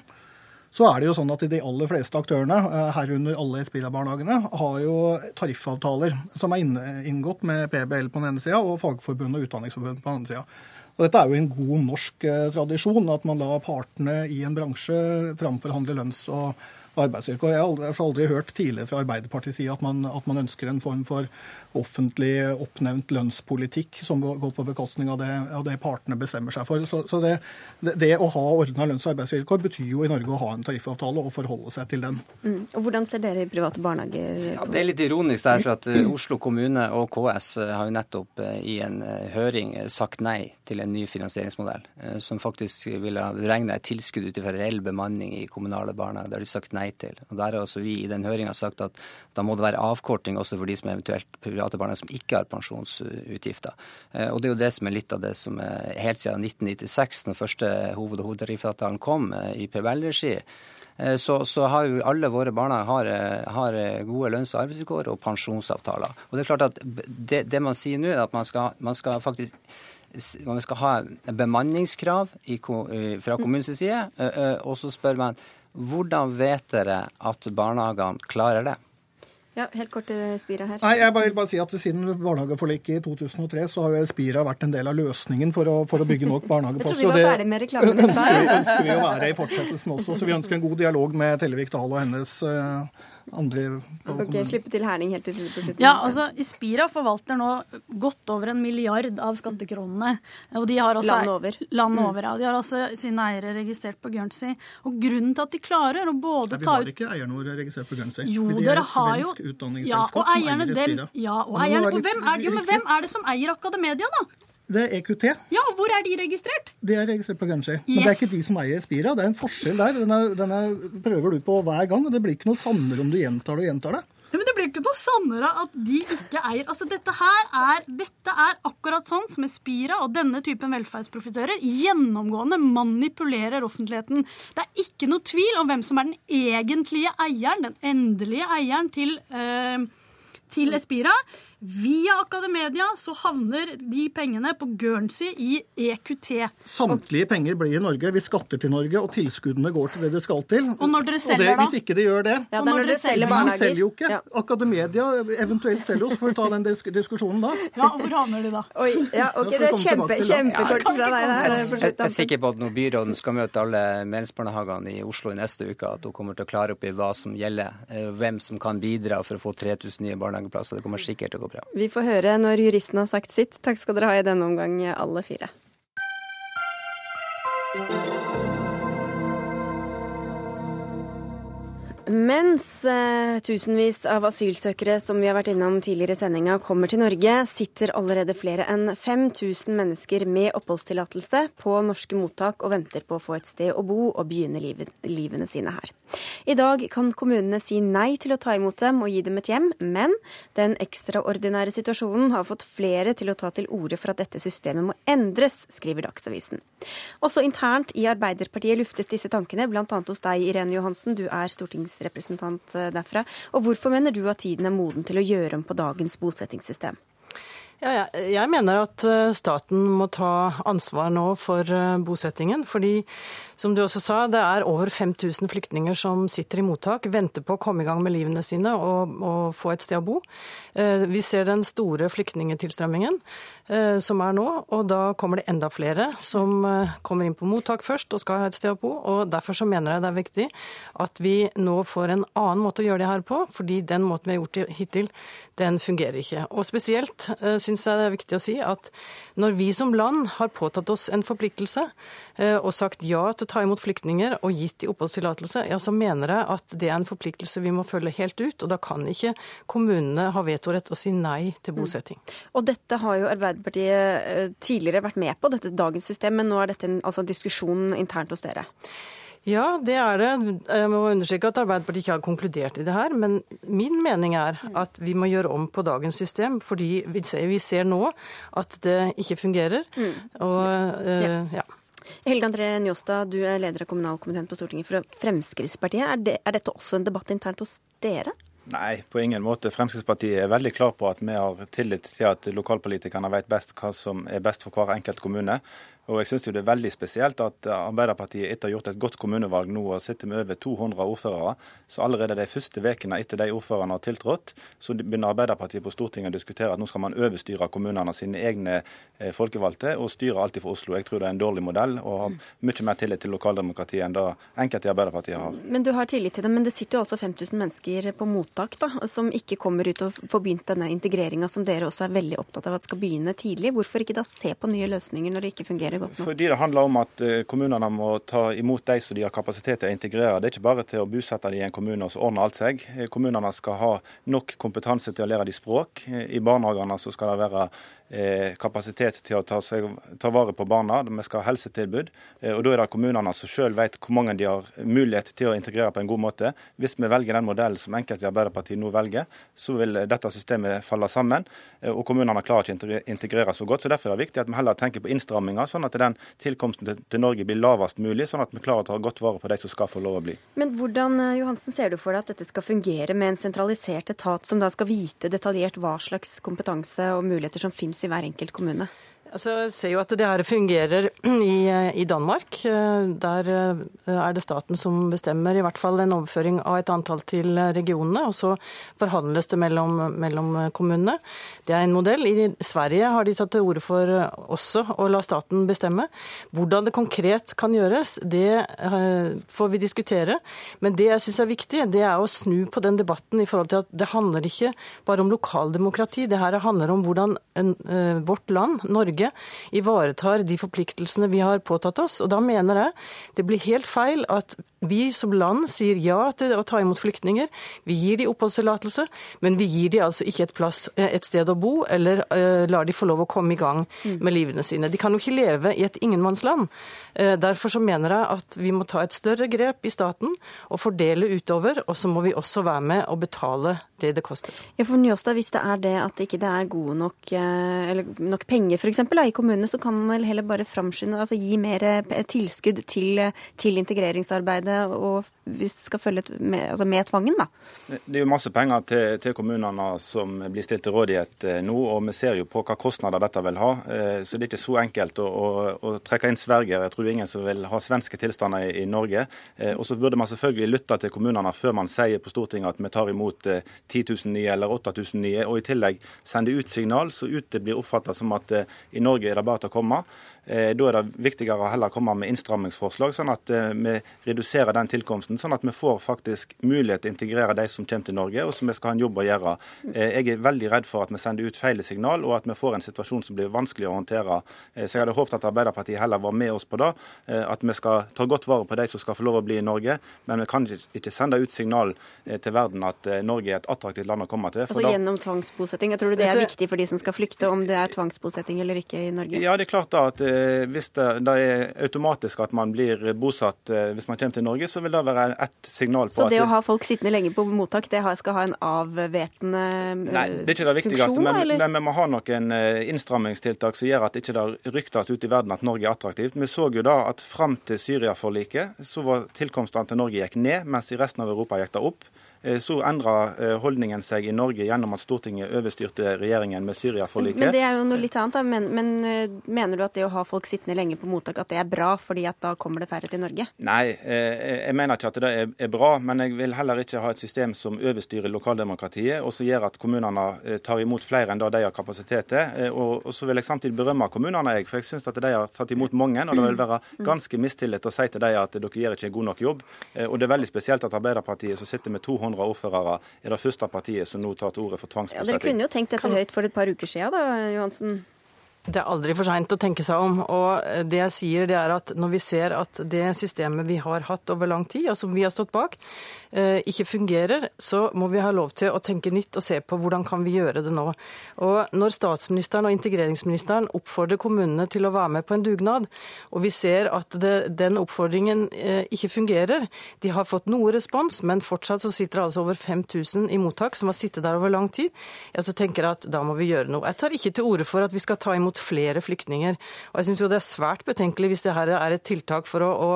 H: så er det jo sånn at de aller fleste aktørene, eh, herunder alle Espira-barnehagene, har jo tariffavtaler som er inngått med PBL på den ene sida og Fagforbundet og Utdanningsforbundet på den andre sida. Og dette er jo en god norsk tradisjon, at man da partene i en bransje framforhandle lønns- og arbeidsvilkår. Jeg har aldri, hørt tidligere fra Arbeiderpartiet si at man, at man ønsker en form for offentlig oppnevnt lønnspolitikk som går på bekostning av det, av det partene bestemmer seg for. Så, så det, det, det, å ha ordna lønns- og arbeidsvilkår betyr jo i Norge å ha en tariffavtale og forholde seg til den.
A: Mm. Og Hvordan ser dere i private barnehager
J: ja, Det er litt ironisk der, for at uh, Oslo kommune og KS uh, har jo nettopp uh, i en høring sagt nei til en ny finansieringsmodell, som faktisk ville ha beregna et tilskudd ut ifra reell bemanning i kommunale barnehager. Det har de sagt nei til. Og Der har også vi i den høringa sagt at da må det være avkorting også for de som eventuelt private barnehager som ikke har pensjonsutgifter. Eh, og det er jo det som er litt av det som er helt siden 1996, når første hoved- og hovedtariffavtalen kom eh, i PBL-regi. Eh, så, så, har jo alle våre barnehager har, har gode lønns- og arbeidsvilkår og pensjonsavtaler. Og det er klart at det, det man sier nå, er at man skal, man skal faktisk man skal ha bemanningskrav i, fra kommunens side, og så spør man hvordan vet dere at barnehagene klarer det?
A: Ja, helt kort til eh, Spira her.
H: Nei, jeg vil bare si at Siden barnehageforliket i 2003 så har jo Spira vært en del av løsningen for å, for å bygge nok barnehageplasser.
A: Jeg tror vi var ferdig med reklamen.
H: Det ønsker vi å være i fortsettelsen også. Så vi ønsker en god dialog med Tellevik Dahl og hennes uh, andre
A: Ok, Slippe til Herning helt til slutt.
I: Ja, altså Ispira forvalter nå godt over en milliard av skattekronene. Og de har også,
A: land over.
I: Land mm. over, ja. De har også sine eiere registrert på Guernsey. Og grunnen til at de klarer å både
H: ta ut Vi har ikke eierne våre registrert på Guernsey.
I: Jo, dere har jo Ja, og eierne dem Ja, og eierne Og hvem er, jo, men hvem er det som eier Akademedia, da?
H: Det er EQT.
I: Ja, Hvor er de registrert?
H: De er registrert på Gunshay. Yes. Men det er ikke de som eier Spira. Det er en forskjell der. Denne, denne prøver du på hver gang, og det blir ikke noe sannere om du gjentar det og gjentar det.
I: Ja, men Det blir ikke noe sannere at de ikke eier Altså, Dette her er, dette er akkurat sånn som Espira og denne typen velferdsprofitører gjennomgående manipulerer offentligheten. Det er ikke noe tvil om hvem som er den egentlige eieren, den endelige eieren til, eh, til Espira. Via Akademedia så havner de pengene på Guernsey i EQT.
H: Samtlige penger blir i Norge. Vi skatter til Norge, og tilskuddene går til det de skal til.
I: Og når dere
H: Og
I: selger,
H: det,
I: da?
H: Hvis ikke de gjør det
A: Ja, det
I: når
A: når
I: dere
A: selger
I: barnehager.
H: Vi selger jo ikke.
A: Ja.
H: Akademedia eventuelt selger oss. Får vi ta den diskusjonen da?
I: Ja, og Hvor havner de da?
A: Oi, ja, ok,
H: Da
A: Det er kjempe,
H: det.
A: kjempekort fra deg. der.
J: Jeg, jeg, jeg er sikker på at når byråden skal møte alle mensbarnehagene i Oslo i neste uke, at hun kommer til å klare opp i hva som gjelder, eh, hvem som kan bidra for å få 3000 nye barnehageplasser. Det kommer sikkert til å gå bra.
A: Vi får høre når juristen har sagt sitt. Takk skal dere ha i denne omgang, alle fire. Mens eh, tusenvis av asylsøkere som vi har vært innom tidligere i sendinga, kommer til Norge, sitter allerede flere enn 5000 mennesker med oppholdstillatelse på norske mottak og venter på å få et sted å bo og begynne livet, livene sine her. I dag kan kommunene si nei til å ta imot dem og gi dem et hjem, men den ekstraordinære situasjonen har fått flere til å ta til orde for at dette systemet må endres, skriver Dagsavisen. Også internt i Arbeiderpartiet luftes disse tankene, bl.a. hos deg, Irene Johansen, du er stortingsrepresentant eh, derfra. Og hvorfor mener du at tiden er moden til å gjøre om på dagens bosettingssystem?
K: Ja, ja. Jeg mener at eh, staten må ta ansvar nå for eh, bosettingen. Fordi, som du også sa, det er over 5000 flyktninger som sitter i mottak, venter på å komme i gang med livene sine og, og få et sted å bo. Eh, Vi ser den store flyktningetilstrømmingen eh, som er nå, og da kommer det enda flere som eh, kommer inn på mottak først og skal ha et sted å bo. og Derfor så mener jeg det er viktig at vi nå får en annen måte å gjøre det her på, fordi den måten vi har gjort det hittil, den fungerer ikke. Og spesielt syns jeg det er viktig å si at når vi som land har påtatt oss en forpliktelse og sagt ja til ta imot flyktninger og gitt de oppholdstillatelse, ja, så mener jeg at det er en forpliktelse vi må følge helt ut. Og da kan ikke kommunene ha vetorett og si nei til bosetting.
A: Og dette har jo Arbeiderpartiet eh, tidligere vært med på, dette dagens system, men nå er dette en altså, diskusjon internt hos dere.
K: Ja, det er det. Jeg må understreke at Arbeiderpartiet ikke har konkludert i det her. Men min mening er at vi må gjøre om på dagens system, fordi vi ser, vi ser nå at det ikke fungerer. Og eh, ja.
A: Helge André Njåstad, du er leder av kommunalkomiteen på Stortinget for Fremskrittspartiet. Er, det, er dette også en debatt internt hos dere?
L: Nei, på ingen måte. Fremskrittspartiet er veldig klar på at vi har tillit til at lokalpolitikerne vet best hva som er best for hver enkelt kommune. Og jeg synes det er veldig spesielt at Arbeiderpartiet etter å ha gjort et godt kommunevalg nå og sitter med over 200 ordførere, så allerede de første ukene etter de ordførerne har tiltrådt, så begynner Arbeiderpartiet på Stortinget å diskutere at nå skal man overstyre kommunene sine egne eh, folkevalgte og styre alltid for Oslo. Jeg tror det er en dårlig modell og har mye mer tillit til lokaldemokratiet enn det enkelte i Arbeiderpartiet har.
A: Men du har tillit til det, men det sitter jo altså 5000 mennesker på mottak da, som ikke kommer ut og får begynt denne integreringa som dere også er veldig opptatt av at skal begynne tidlig. Hvorfor ikke da se på nye løsninger når det ikke fungerer godt nok?
L: Fordi det handler om at eh, kommunene må ta imot de som de har kapasitet til å integrere. Det er ikke bare til å bosette de i en kommune og så ordner alt seg. Eh, Kommunene skal ha nok kompetanse til å lære de språk. Eh, I barnehagene så skal det være kapasitet til å ta, seg, ta vare på barna. Vi skal ha helsetilbud. Eh, og Da er det kommunene som selv vet hvor mange de har mulighet til å integrere på en god måte. Hvis vi velger den modellen som enkelte i Arbeiderpartiet nå velger, så vil eh, dette systemet falle sammen. eh, Og kommunene klarer ikke å integrere så godt. så Derfor er det viktig at vi heller tenker på innstramminger, sånn at den tilkomsten til, Norge blir lavest mulig, sånn at vi klarer å ta godt vare på de som skal få lov å bli.
A: Men hvordan eh, Johansen, ser du for deg at dette skal fungere med en sentralisert etat som da skal vite detaljert hva slags kompetanse og muligheter som finnes i hver enkelt kommune?
K: Altså, jeg ser jo at det her fungerer i, i Danmark. Eh, Der eh, er det staten som bestemmer i hvert fall en overføring av et antall til regionene, og så forhandles det mellom, mellom kommunene. Det er en modell. I Sverige har de tatt til orde for også å la staten bestemme. Hvordan det konkret kan gjøres, det eh, får vi diskutere. Men det jeg syns er viktig, det er å snu på den debatten i forhold til at det handler ikke bare om lokaldemokrati. Det her handler om hvordan eh, vårt land, Norge, ivaretar de forpliktelsene vi har påtatt oss. Og da mener jeg det blir helt feil at vi som land sier ja til å ta imot flyktninger. Vi gir de oppholdstillatelse, men vi gir de altså ikke et, plass, et sted å bo, eller uh, lar de få lov å komme i gang med livene sine. De kan jo ikke leve i et ingenmannsland. Uh, derfor så mener jeg at vi må ta et større grep i staten og fordele utover, og så må vi også være med og betale det det koster.
A: Ja, for Njåstad, Hvis det er det at ikke det er gode nok, eh, eller nok penger f.eks. i kommunene, så kan man vel heller bare framskynde, altså gi mer eh, tilskudd til, til integreringsarbeidet, og hvis det skal følge med, altså med tvangen, da.
L: Det er jo masse penger til, til, kommunene som blir stilt til rådighet eh, nå, og vi ser jo på hva kostnader dette vil ha. Eh, så det er ikke så enkelt å, å, å trekke inn Sverige. Jeg tror ingen som vil ha svenske tilstander i, i Norge. Og så burde man selvfølgelig lytte til kommunene før man sier på Stortinget at vi tar imot 10 000 nye eller 8000 nye, og i tillegg sende ut signal så ut det blir oppfatta som at i Norge er det bare til å komme. Eh, da er det viktigere å heller komme med innstrammingsforslag, sånn at eh, vi reduserer den tilkomsten. Sånn at vi får faktisk mulighet til å integrere de som kommer til Norge, og som vi skal ha en jobb å gjøre. Eh, jeg er veldig redd for at vi sender ut feil signal, og at vi får en situasjon som blir vanskelig å håndtere. Så jeg hadde håpet at Arbeiderpartiet heller var med oss på det. At vi skal ta godt vare på de som skal få lov å bli i Norge, men vi kan ikke sende ut signal til verden at Norge er et attraktivt land å komme til.
A: Altså da... gjennom tvangsbosetting. Jeg tror du det er viktig for de som skal flykte, om det er tvangsbosetting eller ikke i Norge?
L: Ja, det er klart da at hvis det, det, er automatisk at man blir bosatt eh, hvis man kommer til Norge, så vil det være ett signal på
A: så at Så det å ha folk sittende lenge på mottak, det skal ha en avvæpnende
L: funksjon? Nei, det er ikke det viktigste, funksjon, men, men, vi må ha noen eh, innstrammingstiltak som gjør at ikke det ikke ryktes ut i verden at Norge er attraktivt. Vi så jo da at fram til Syria-forliket så var tilkomstene til Norge gikk ned, mens i resten av Europa gikk det opp. Eh, så endra eh, holdningen seg i Norge gjennom at Stortinget overstyrte regjeringen med Syria-forliket.
A: Men det er jo noe litt annet. da. Men, men, eh, mener du at det å ha folk sittende lenge på mottak, at det er bra, fordi at da kommer det færre til Norge?
L: Nei, jeg mener ikke at det er bra. Men jeg vil heller ikke ha et system som overstyrer lokaldemokratiet, og som gjør at kommunene tar imot flere enn det de har kapasitet til. Og, så vil jeg samtidig berømme kommunene, jeg, for jeg syns at de har tatt imot mange. Og det vil være ganske mistillit å si til dem at dere gjør ikke en god nok jobb. Og det er veldig spesielt at Arbeiderpartiet, som sitter med 200 200 ordførere, er det første partiet som nå tar til orde for tvangsbosetting.
A: Ja, dere kunne jo tenkt dette høyt for et par uker siden da, Johansen?
K: Det er aldri for seint å tenke seg om. Og det jeg sier, det er at når vi ser at det systemet vi har hatt over lang tid, og som vi har stått bak, eh, ikke fungerer, så må vi ha lov til å tenke nytt og se på hvordan kan vi gjøre det nå. Og når statsministeren og integreringsministeren oppfordrer kommunene til å være med på en dugnad, og vi ser at det, den oppfordringen eh, ikke fungerer, de har fått noe respons, men fortsatt så sitter det altså over 5000 i mottak som har sittet der over lang tid, ja, så tenker jeg at da må vi gjøre noe. Jeg tar ikke til orde for at vi skal ta imot flere flyktninger. Og jeg syns jo det er svært betenkelig hvis det her er et tiltak for å, å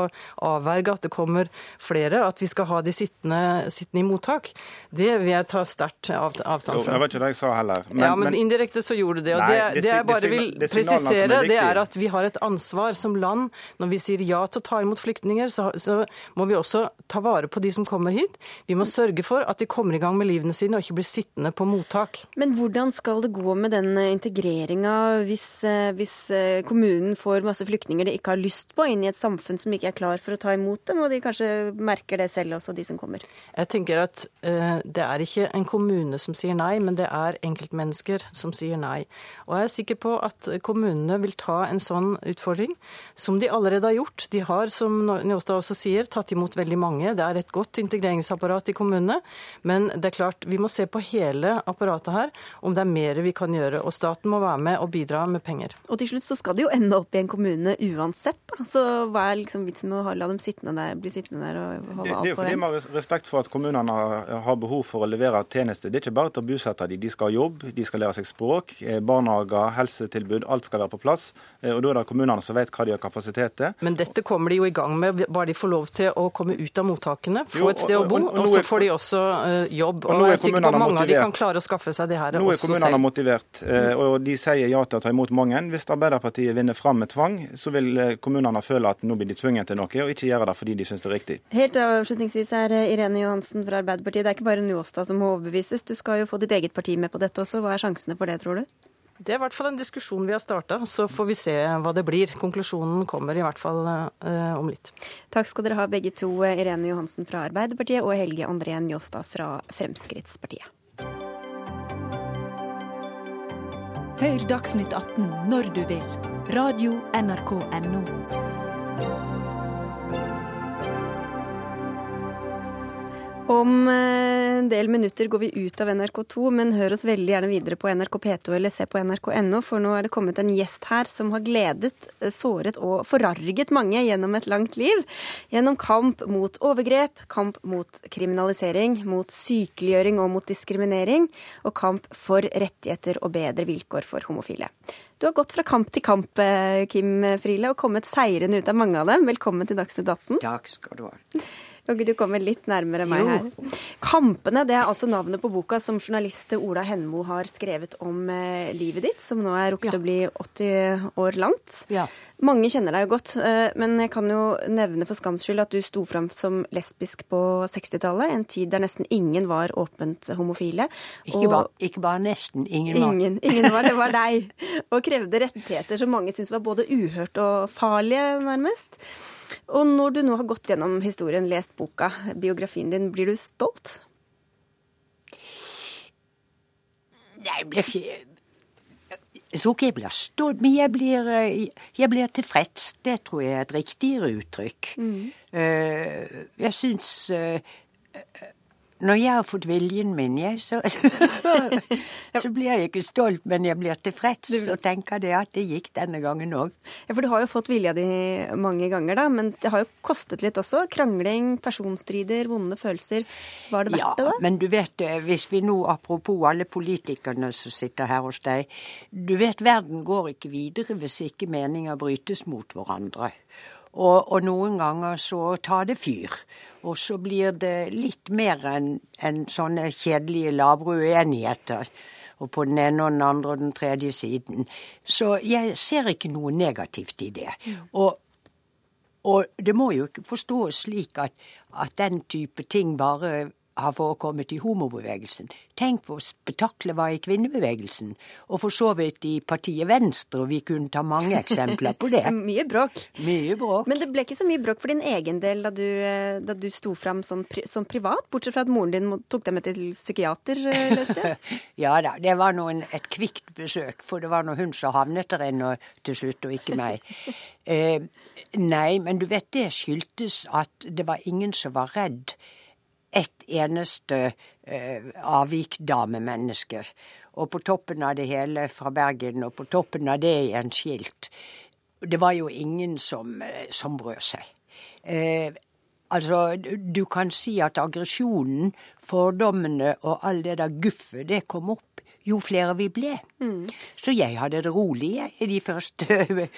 K: avverge at det kommer flere, at vi skal ha de sittende, sittende i mottak. Det vil jeg ta sterkt av, avstand fra.
L: Jo, det var ikke det jeg sa heller.
K: Men, ja, men, men indirekte så gjorde du det. Og nei, det, det, jeg bare vil det, presisere, det er at vi har et ansvar som land. Når vi sier ja til å ta imot flyktninger, så, så må vi også ta vare på de som kommer hit. Vi må sørge for at de kommer i gang med livene sine og ikke blir sittende på mottak.
A: Men hvordan skal det gå med den integreringa hvis hvis, eh, hvis, eh, kommunen får masse flyktninger de ikke har lyst på, inn i et samfunn som ikke er klar for å ta imot dem, og de kanskje merker det selv også, de som kommer?
K: Jeg tenker at uh, det er ikke en kommune som sier nei, men det er enkeltmennesker som sier nei. Og jeg er sikker på at kommunene vil ta en sånn utfordring, som de allerede har gjort. De har, som Njåstad også sier, tatt imot veldig mange. Det er et godt integreringsapparat i kommunene, men det er klart, vi må se på hele apparatet her, om det er mer vi kan gjøre. Og staten må være med og bidra med med penger.
A: Og til slutt så skal det jo ende opp i en kommune uansett. Da. Så hva er liksom vitsen med å la dem sittende der, bli sittende der og holde alt på
L: vent? Respekt for at kommunene har behov for å levere tjenester. Det er ikke bare til å bosette dem. De skal ha jobb, de skal lære seg språk, eh, barnehager, helsetilbud. Alt skal være på plass. Eh, og da er det kommunene som vet hva de har kapasitet til.
K: Men dette kommer de jo i gang med, bare de får lov til å komme ut av mottakene, få et sted å bo, og, så får de også uh, jobb. Og, og jeg er sikker på at mange av de kan klare å skaffe seg det her
L: nå er kommunene motivert, og de sier ja til å ta imot mange. Hvis Arbeiderpartiet vinner fram med tvang, så vil eh, kommunene føle at nå blir de tvunget til noe, og ikke gjøre det fordi de syns det er riktig.
A: Helt avslutningsvis er eh, Irene Johansen fra Arbeiderpartiet. Det er ikke bare Njåstad som må overbevises. Du skal jo få ditt eget parti med på dette også. Hva er sjansene for det, tror du?
K: Det er i hvert fall en diskusjon vi har starta, så får vi se hva det blir. Konklusjonen kommer i hvert fall eh, om litt.
A: Takk skal dere ha begge to, Irene Johansen fra Arbeiderpartiet og Helge André Njåstad fra Fremskrittspartiet.
D: Hør Dagsnytt 18 når du vil. Radio NRK Radio.nrk.no.
A: Om eh, en del minutter går vi ut av NRK2, men hør oss veldig gjerne videre på NRK P2 eller se på nrk.no, for nå er det kommet en gjest her som har gledet, eh, såret og forarget mange gjennom et langt liv. Gjennom kamp mot overgrep, kamp mot kriminalisering, mot sykeliggjøring og mot diskriminering, og kamp for rettigheter og bedre vilkår for homofile. Du har gått fra kamp til kamp, eh, Kim Friele, og kommet seirende ut av mange av dem. Velkommen til Dagsnytt 18.
M: Takk skal du ha.
A: Kan ikke du komme litt nærmere meg
M: Jo.
A: her? Kampene det er altså navnet på boka som journalist Ola Henmo har skrevet om eh, livet ditt, som nå er rukket å bli 80 år langt.
M: Ja.
A: Mange kjenner deg jo godt, eh, men jeg kan jo nevne for skams skyld at du sto fram som lesbisk på 60-tallet, en tid der nesten ingen var åpent homofile.
M: Ikke, bare, ikke bare nesten. Ingen var.
A: Ingen, ingen var, det var deg. Og krevde rettigheter som mange syntes var både uhørt og farlige, nærmest. Og når du nå har gått gjennom historien, lest boka, biografien din, blir du stolt?
M: Nei, jeg blir ikke Jeg tror ikke jeg blir stolt, men jeg blir, eh, jeg blir tilfreds. Det tror jeg er et riktigere uttrykk. Mm. Jeg syns eh, Når jeg har fått viljen min, jeg, så, så blir jeg ikke stolt, men jeg blir tilfreds og tenker det at det gikk denne gangen òg.
A: Ja, For du har jo fått vilja di mange ganger, da, men det har jo kostet litt også. Krangling, personstrider, vonde følelser. Var det verdt
M: Ja,
A: det, da?
M: men du vet, eh, hvis vi nå, apropos alle politikerne som sitter her hos deg, du vet verden går ikke videre hvis ikke meninger brytes mot hverandre. Og, og noen ganger så tar det fyr. Og så blir det litt mer enn en sånne kjedelige labre uenigheter. Og på den ene og den andre og den tredje siden. Så jeg ser ikke noe negativt i det. Og og det må jo ikke forstås slik at, at den type ting bare har forekommet i homobevegelsen. Tenk hvor spetakkelet var i kvinnebevegelsen, og for så vidt i partiet Venstre, og vi kunne ta mange eksempler på det.
A: Mye bråk.
M: Mye bråk.
A: Men det ble ikke så mye bråk for din egen del da du, eh, da du sto fram sånn, pri, sånn privat, bortsett fra at moren din tok deg med til psykiater, eh, leste jeg?
M: Ja da, det var nå et kvikt besøk, for det var nå hun som havnet der inne til slutt, og ikke meg. Eh, nei, men du vet, det skyldtes at det var ingen som var redd ett eneste eh, avvikdamemenneske. Og på toppen av det hele fra Bergen, og på toppen av det igjen skilt. Det var jo ingen som, eh, som brød seg. Eh, altså, du- kan si at aggresjonen, fordommene og all det der guffet, det kom opp jo flere vi ble. Så jeg hadde det rolig jeg, i de første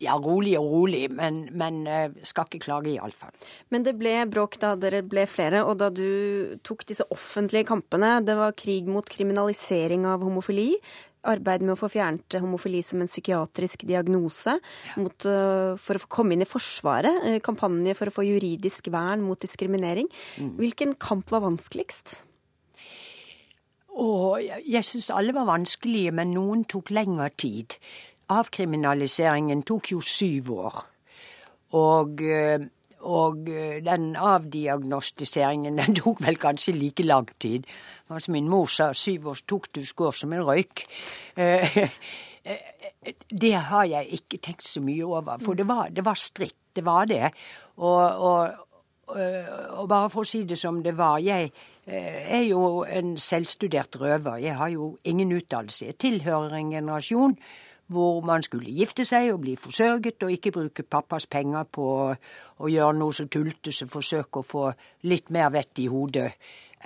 M: Ja, rolig og rolig, men, men eh, skal ikke klage iallfall.
A: Men det ble bråk da dere ble flere, og da du tok disse offentlige kampene. Det var krig mot kriminalisering av homofili. Arbeid med å få fjernet homofili som en psykiatrisk diagnose. Mot, øh, for å komme inn i Forsvaret. eh, Kampanje for å få juridisk vern mot diskriminering. Hvilken kamp var vanskeligst?
M: Og jeg, jeg syns alle var vanskelige, men noen tok lengre tid. Avkriminaliseringen tok jo syv år. Og, eh, og eh, den avdiagnostiseringen den tok vel kanskje like lang tid. Altså min mor sa, syv år tok du skår som en røyk. Eh, Det har jeg ikke tenkt så mye over, for det var, det var stritt. Det var det. Og, og, og, bare for å si det som det var, jeg er jo en selvstudert røver. Jeg har jo ingen utdannelse. Jeg tilhører en generasjon hvor man skulle gifte seg og bli forsørget, og ikke bruke pappas penger på å gjøre noe så tullete som forsøke å få litt mer vett i hodet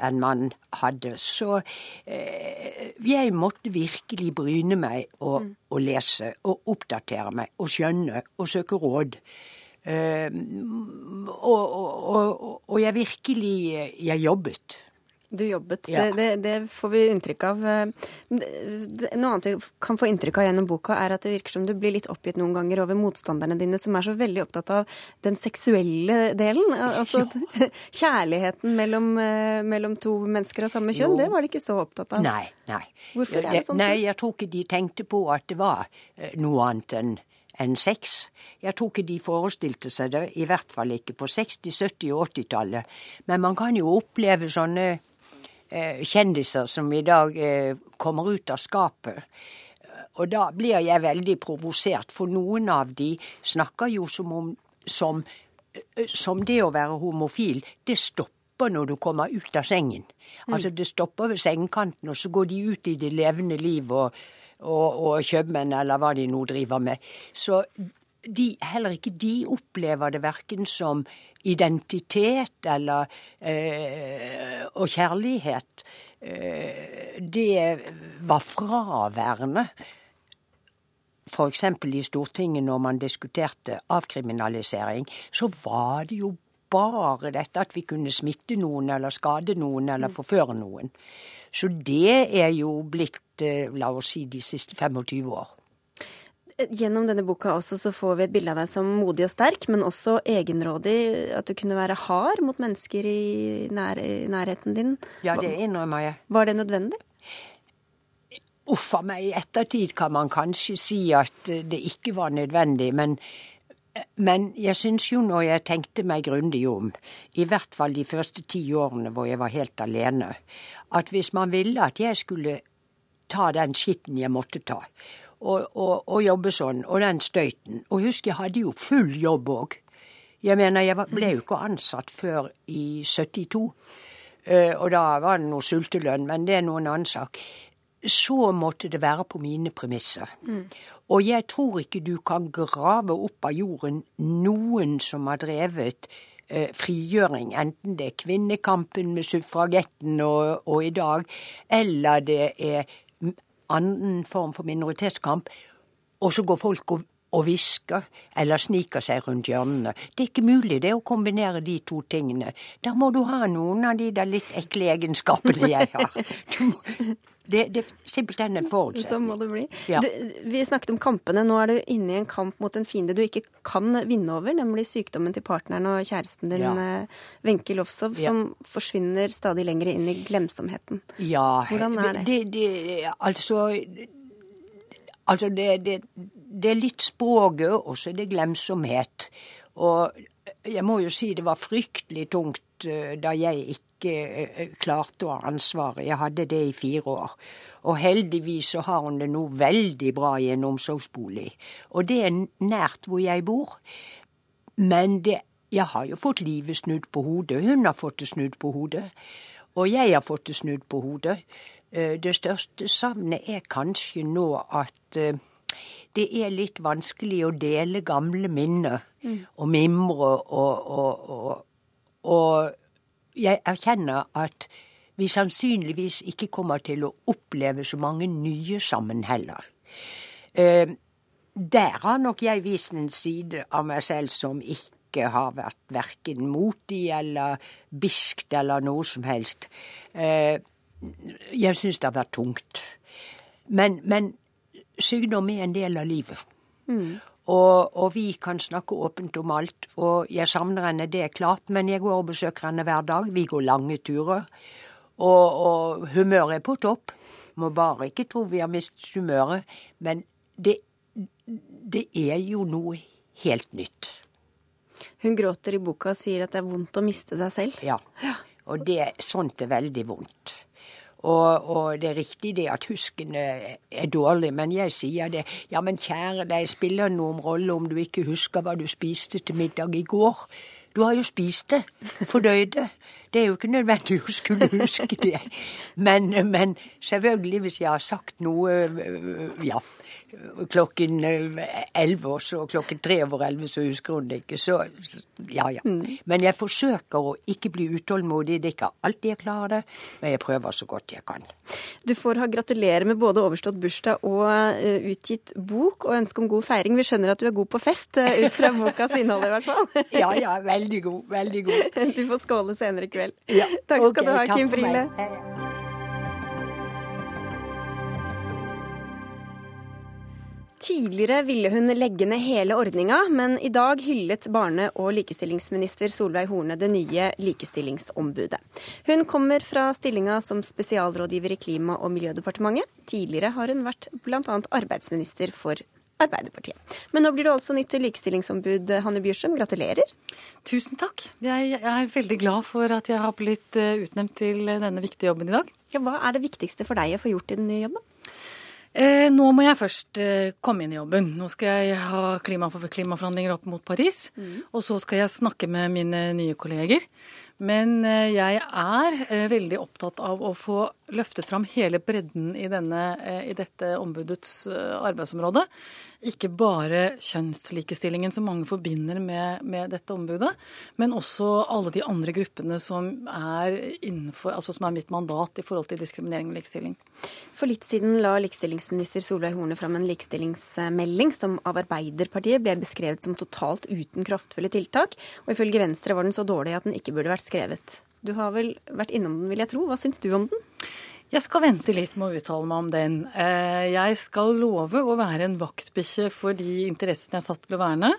M: enn man hadde. Så eh, jeg måtte virkelig bryne meg og, og lese og oppdatere meg og skjønne og søke råd. Eh, og, og, og, og jeg virkelig Jeg jobbet.
A: Du jobbet.
M: Ja.
A: Det, det, det får vi inntrykk av. Det- Noe annet vi kan få inntrykk av gjennom boka, er at det virker som du blir litt oppgitt noen ganger over motstanderne dine, som er så veldig opptatt av den seksuelle delen. Altså Altså kjærligheten mellom, eh, mellom to mennesker av samme kjønn,
M: Jo.
A: det var de ikke så opptatt av.
M: Nei, nei.
A: Hvorfor er det sånn,
M: Nei, jeg tror ikke de tenkte på at det var eh, noe annet enn enn sex. Jeg tror ikke de forestilte seg det, i hvert fall ikke på 60-, 70- og 80-tallet. Men man kan jo oppleve sånne eh, kjendiser som i dag eh, kommer ut av skapet. Og da blir jeg veldig provosert, for noen av de snakker jo som om som, eh, som det å være homofil, det stopper stopper når du kommer ut av sengen. Altså det stopper ved sengekanten, og så går de ut i det levende liv og, og, og kjøpmenn eller hva de nå driver med. Så de, heller ikke de opplever det verken som identitet eller eh, og kjærlighet. Eh, det var fraværende. F.eks. i Stortinget når man diskuterte avkriminalisering, så var det jo bare dette at vi kunne smitte noen eller skade noen eller forføre noen. Så det er jo blitt, eh, la oss si, de siste 25 år.
A: Gjennom denne boka også så får vi et bilde av deg som modig og sterk, men også egenrådig. At du kunne være hard mot mennesker i, nær, i nærheten din.
M: Ja, det innrømmer jeg.
A: Var det nødvendig?
M: Uff a meg, i ettertid kan man kanskje si at eh, det ikke var nødvendig, men, men jeg syns jo når jeg tenkte meg grundig om, i hvert fall de første ti årene hvor jeg var helt alene, at hvis man ville at jeg skulle ta den skitten jeg måtte ta, og, og, og jobbe sånn, og den støyten Og husk, jeg hadde jo full jobb òg. Jeg mener, jeg ble jo ikke ansatt før i 72. Eh, og da var det noe sultelønn, men det er noen annen sak så måtte det være på mine premisser. Mm. Og jeg tror ikke du kan grave opp av jorden noen som har drevet eh, frigjøring, enten det er kvinnekampen med suffragetten og, og, i dag, eller det er annen form for minoritetskamp, og så går folk og, og hvisker eller sniker seg rundt hjørnene. Det er ikke mulig det å kombinere de to tingene. Da må du ha noen av de der litt ekle egenskapene jeg har. Du må, det, det simpelthen en forutsetning.
A: Sånn må det bli.
M: Ja.
A: Du, vi snakket om kampene. Nå er du inne i en kamp mot en fiende du ikke kan vinne over, nemlig sykdommen til partneren og kjæresten din,
M: Ja.
A: Wenche Lofsov,
M: Ja.
A: som forsvinner stadig lenger inn i glemsomheten.
M: Ja,
A: Hvordan er det?
M: det, det altså Altså, det, det, det er litt språket, og så er det glemsomhet. Og jeg må jo si det var fryktelig tungt eh, da jeg ikke eh, klarte å ha ansvaret. Jeg hadde det i fire år. Og heldigvis så har hun det nå veldig bra i en omsorgsbolig. Og det er nært hvor jeg bor. Men det, jeg har jo fått livet snudd på hodet. Hun har fått det snudd på hodet. Og jeg har fått det snudd på hodet. Eh, Det største savnet er kanskje nå at eh, det er litt vanskelig å dele gamle minner og mimre og, og, og, og jeg erkjenner at vi sannsynligvis ikke kommer til å oppleve så mange nye sammen heller. Eh, der har nok jeg vist en side av meg selv som ikke har vært verken motig eller biskt eller noe som helst. Eh, jeg syns det har vært tungt. Men, men sykdom er en del av livet. Og, og vi kan snakke åpent om alt. Og jeg savner henne, det er klart, men jeg går og besøker henne hver dag. Vi går lange turer. Og, og humøret er på topp. Må bare ikke tro vi har mistet humøret. Men det, det er jo noe helt nytt.
A: Hun gråter i boka og sier at det er vondt å miste deg selv.
M: Ja. Og det, sånt er veldig vondt. Og, og det er riktig det at husken er dårlige, dårlig, men jeg sier det. Ja, men kjære deg, spiller noen rolle om du ikke husker hva du spiste til middag i går? Du har jo spist det. Fordøyd det. Det er jo ikke nødvendig å skulle huske det. Men, men selvfølgelig, hvis jeg har sagt noe ja, klokken elleve, og så klokken tre over elleve, så husker hun det ikke. Så ja, ja. Men jeg forsøker å ikke bli utålmodig. Det er ikke alltid jeg klarer det, men jeg prøver så godt jeg kan.
A: Du får ha gratulere med både overstått bursdag og eh, utgitt bok, og ønske om god feiring. Vi skjønner at du er god på fest, eh, ut fra bokas innhold i hvert fall.
M: Ja, ja, veldig god. Veldig god.
A: Du får skåle senere i kveld.
M: Ja,
A: Takk skal
M: okay,
A: du ha, Kim. Friele. Tidligere ville hun legge ned hele ordninga, men i dag hyllet barne- og likestillingsminister Solveig Horne det nye likestillingsombudet. Hun kommer fra stillinga som spesialrådgiver i Klima- og miljødepartementet. Tidligere har hun vært bl.a. arbeidsminister for Arbeiderpartiet. Men nå blir det altså nytt likestillingsombud. Hanne Bjørsum, gratulerer.
N: Tusen takk. Jeg er veldig glad for at jeg har blitt eh, utnevnt til denne viktige jobben i dag.
A: Ja, hva er det viktigste for deg å få gjort i den nye jobben?
N: Eh, nå må jeg først eh, komme inn i jobben. Nå skal jeg ha klima, klimaforhandlinger opp mot Paris. Og så skal jeg snakke med mine nye kolleger. Men eh, jeg er eh, veldig opptatt av å få løftet fram hele bredden i, denne, eh, i dette ombudets arbeidsområde. Ikke bare kjønnslikestillingen som mange forbinder med, med, dette ombudet, men også alle de andre gruppene som er, innenfor, altså som er mitt mandat i forhold til diskriminering og likestilling.
A: For litt siden la likestillingsminister Solveig Horne fram en likestillingsmelding som av Arbeiderpartiet ble beskrevet som totalt uten kraftfulle tiltak, og ifølge Venstre var den så dårlig at den ikke burde vært skrevet. Du har vel vært innom den, vil jeg tro. Hva syns du om den?
N: Jeg skal vente litt med å uttale meg om den. Eh, jeg skal love å være en vaktbikkje for de interessene jeg er satt til å verne.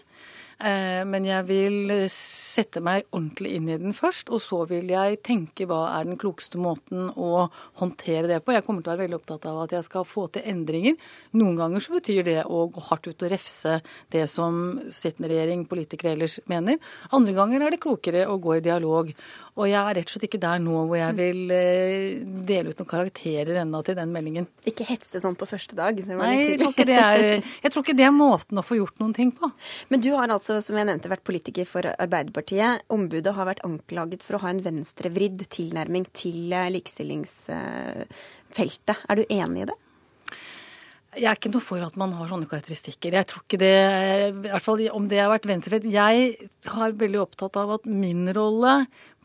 N: Eh, men jeg vil sette meg ordentlig inn i den først, og så vil jeg tenke hva er den klokeste måten å håndtere det på. Jeg kommer til å være veldig opptatt av at jeg skal få til endringer. Noen ganger så betyr det å gå hardt ut og refse det som sittende regjering, politikere ellers mener. Andre ganger er det klokere å gå i dialog. Og jeg er rett og slett ikke der nå hvor jeg vil eh, dele ut noen karakterer ennå til den meldingen.
A: Ikke hetse sånn på første dag?
N: Nei, jeg tror, er, jeg tror, ikke det er, måten å få gjort noen ting på.
A: Men du har altså, som jeg nevnte, vært politiker for Arbeiderpartiet. Ombudet har vært anklaget for å ha en venstrevridd tilnærming til eh, likestillingsfeltet. Er du enig i det?
N: Jeg er ikke noe for at man har sånne karakteristikker. Jeg tror ikke det, i hvert fall om det har vært venstrefelt. Jeg har veldig opptatt av at min rolle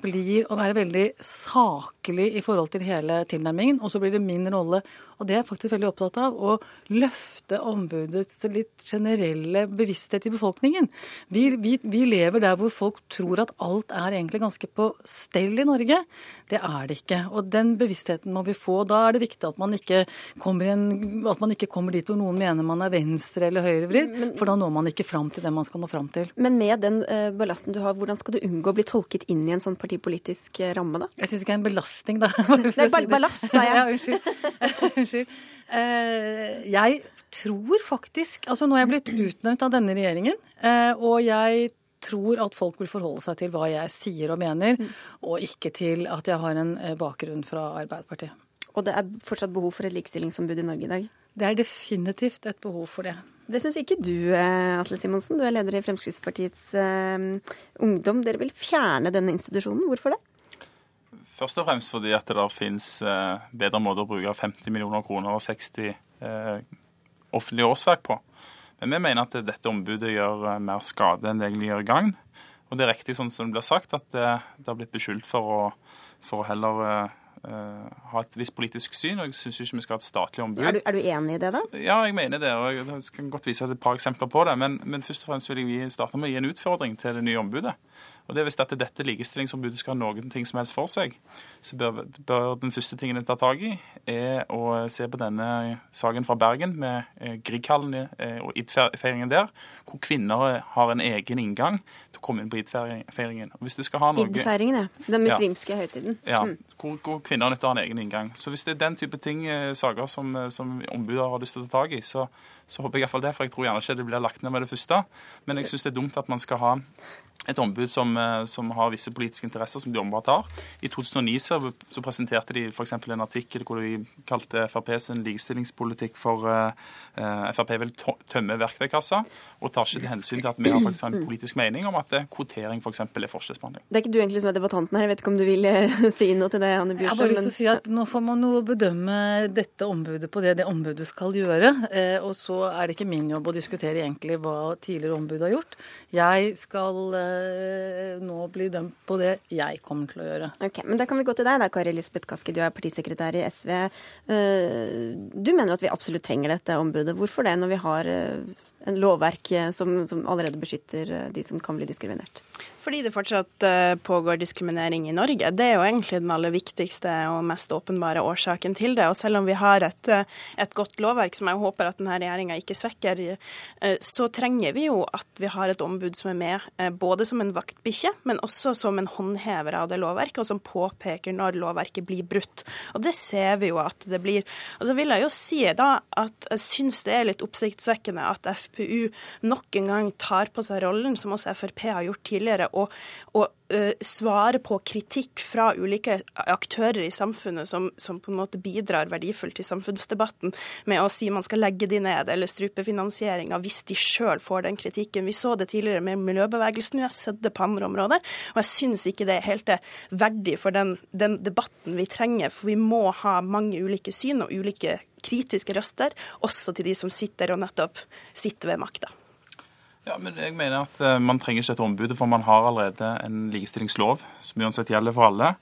N: blir å være veldig saklig i forhold til hele tilnærmingen. Og så blir det min rolle, og det er jeg faktisk veldig opptatt av, å løfte ombudets litt generelle bevissthet i befolkningen. Vi, vi, vi, lever der hvor folk tror at alt er egentlig ganske på stell i Norge. Det er det ikke. Og den bevisstheten må vi få. Da er det viktig at man ikke kommer, en, at man ikke kommer dit hvor noen mener man er venstre- eller høyrevridd, for da når man ikke fram til det man skal nå fram til.
A: Men med den uh, ballasten du har, hvordan skal du unngå å bli tolket inn i en sånn partipolitisk eh, ramme, da?
N: Jeg syns ikke det er en belastning, da.
A: Det er ballast, sa jeg.
N: ja, unnskyld. unnskyld. Eh, jeg tror faktisk Altså nå er jeg blitt utnevnt av denne regjeringen, eh, og jeg tror at folk vil forholde seg til hva jeg sier og mener, mm. og ikke til at jeg har en bakgrunn fra Arbeiderpartiet.
A: Og det er fortsatt behov for et likestillingsombud i Norge i dag?
N: Det er definitivt et behov for det.
A: Det syns ikke du, Atle Simonsen. Du er leder i Fremskrittspartiets uh, Ungdom. Dere vil fjerne denne institusjonen. Hvorfor det?
O: Først og fremst fordi at det der finnes eh, bedre måter å bruke 50 millioner kroner og 60 eh, offentlige årsverk på. Men vi mener at dette ombudet gjør eh, mer skade enn det egentlig gjør gagn. Og det er riktig sånn som det blir sagt, at det, det har blitt beskyldt for å, for å heller uh, ha et visst politisk syn. og Jeg syns ikke vi skal ha et statlig ombud.
A: Er du, er du, enig i det, da?
O: Ja, jeg mener det. og Jeg kan godt vise et par eksempler på det. Men, men først og fremst vil jeg starte med å gi en utfordring til det nye ombudet. Og det er Hvis dette, dette likestillingsombudet skal ha noen ting som helst for seg, så bør, bør den første tingen en tar tak i, er å se på denne saken fra Bergen med eh, Grieghallen eh, og id-feiringen der, hvor kvinner har en egen inngang til å komme inn på id-feiringen.
A: Id-feiringen, ja. Den muslimske
O: ja.
A: høytiden.
O: Ja, mm. Hvor, hvor, kvinner er ha en egen inngang. Så hvis det er den type ting, eh, saker som, som ombudet har lyst til å ta tak i, så, så håper jeg iallfall det. For jeg tror gjerne ikke det blir lagt ned med det første. Men jeg syns det er dumt at man skal ha et ombud som, eh, som, har visse politiske interesser, som de åpenbart har. I 2009 så, så presenterte de f.eks. en artikkel hvor de kalte Frp sin likestillingspolitikk for uh, Frp vil tømme verktøykassa, og tar ikke hensyn til at vi har faktisk en politisk mening om at kvotering f.eks. For er forskjellsbehandling.
A: Det er ikke du egentlig som er debattanten her, jeg vet ikke om du vil si noe til det, Anne Bjørsson?
N: Jeg har bare lyst til å si at nå får man jo bedømme dette ombudet på det det ombudet skal gjøre. og så er det ikke min jobb å diskutere egentlig hva tidligere ombud har gjort. Jeg skal Eh, nå bli dømt på det jeg kommer til å gjøre.
A: Ok, men Da kan vi gå til deg, da, Kari Lisbeth Kaski. Du er partisekretær i SV. Eh, du mener at vi absolutt trenger dette ombudet. Hvorfor det, når vi har eh, en lovverk som, som allerede beskytter de som kan bli diskriminert?
P: Fordi det fortsatt pågår diskriminering i Norge. Det er jo egentlig den aller viktigste og mest åpenbare årsaken til det. Og selv om vi har et, et godt lovverk, som jeg håper at denne regjeringa ikke svekker, så trenger vi jo at vi har et ombud som er med både som en vaktbikkje, men også som en håndhever av det lovverket, og som påpeker når lovverket blir brutt. Og det ser vi jo at det blir. Og så vil jeg jo si da at jeg syns det er litt oppsiktsvekkende at FPU nok en gang tar på seg rollen, som også Frp har gjort tidligere, og, og uh, på kritikk fra ulike aktører i samfunnet som, som, på en måte bidrar verdifullt til samfunnsdebatten, med å si man skal legge de ned eller strupe finansieringa hvis de sjøl får den kritikken. Vi så det tidligere med miljøbevegelsen, vi har sett det på andre områder. Og jeg syns ikke det er helt verdig for den, den debatten vi trenger, for vi må ha mange ulike syn og ulike kritiske røster, også til de som sitter og nettopp sitter ved makta.
O: Ja, men jeg mener at uh, Man trenger ikke et ombud, for man har allerede en likestillingslov som uansett gjelder for alle.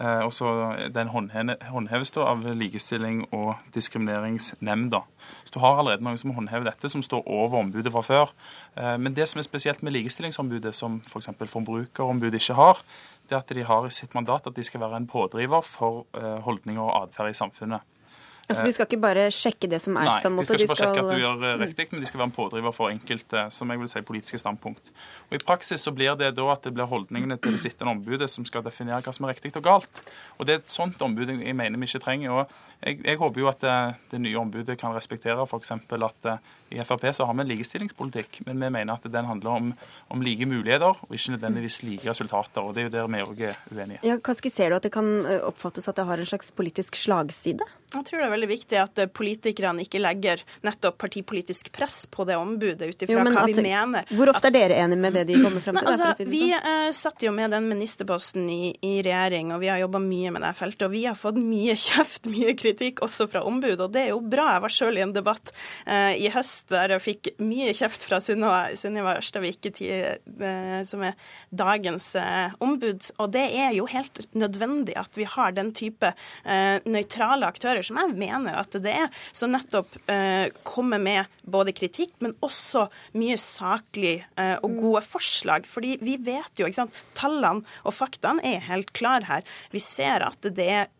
O: Uh, og så Den håndheves da av Likestilling- og diskrimineringsnemnda. Så Du har allerede noen som håndhever dette, som står over ombudet fra før. Uh, men det som er spesielt med Likestillingsombudet, som f.eks. For Forbrukerombudet ikke har, det er at de har i sitt mandat at de skal være en pådriver for holdninger og atferd i samfunnet.
A: Altså, De skal ikke bare sjekke det som er?
O: Nei,
A: på en måte.
O: de skal ikke bare sjekke at du gjør eh, riktig, men de skal være en pådriver for enkelte som jeg vil si, politiske standpunkt. Og I praksis så blir det da at det blir holdningene til det sittende ombudet som skal definere hva som er riktig og galt. Og Det er et sånt ombud jeg mener vi ikke trenger. og Jeg, jeg håper jo at det, eh, det nye ombudet kan respektere f.eks. at eh, i Frp så har vi en likestillingspolitikk, men vi mener at den handler om, om like muligheter og ikke nødvendigvis like resultater. og Det er jo der vi òg er uenige.
A: Ja, Kaski, ser du at det kan oppfattes at det har en slags politisk slagside?
P: Jeg tror det er veldig viktig at politikerne ikke legger nettopp partipolitisk press på det ombudet ut ifra hva vi mener.
A: Hvor ofte er dere enige med det de kommer frem til?
P: Altså, der, si vi sånn? eh, satt jo med den ministerposten i, i, regjering, og vi har jobba mye med det feltet. Og vi har fått mye kjeft, mye kritikk også fra ombud, og det er jo bra. Jeg var sjøl i en debatt eh, i høst der jeg fikk mye kjeft fra Sunniva Ørstavik, eh, som er dagens eh, ombud. Og det er jo helt nødvendig at vi har den type eh, nøytrale aktører som jeg mener at det er, som nettopp eh, kommer med både kritikk, men også mye saklig eh, og gode forslag. Fordi vi vet jo, ikke sant, tallene og faktaene er helt klare her. Vi ser at det er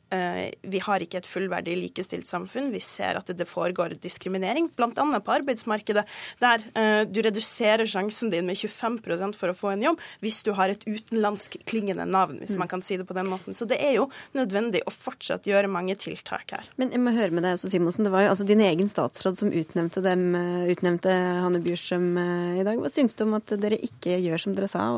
P: vi har ikke et fullverdig likestilt samfunn. Vi ser at det foregår diskriminering, bl.a. på arbeidsmarkedet, der eh, du reduserer sjansen din med 25% for å få en jobb hvis du har et utenlandsk klingende navn, hvis man mm. kan si det på den måten. Så det er jo nødvendig å fortsatt gjøre mange tiltak her.
A: Men jeg må høre med deg også, Simonsen. Det var jo altså din egen statsråd som utnevnte, dem, eh, utnevnte Hanne Bjurstrøm i dag. Hva syns du om at dere ikke gjør som dere sa,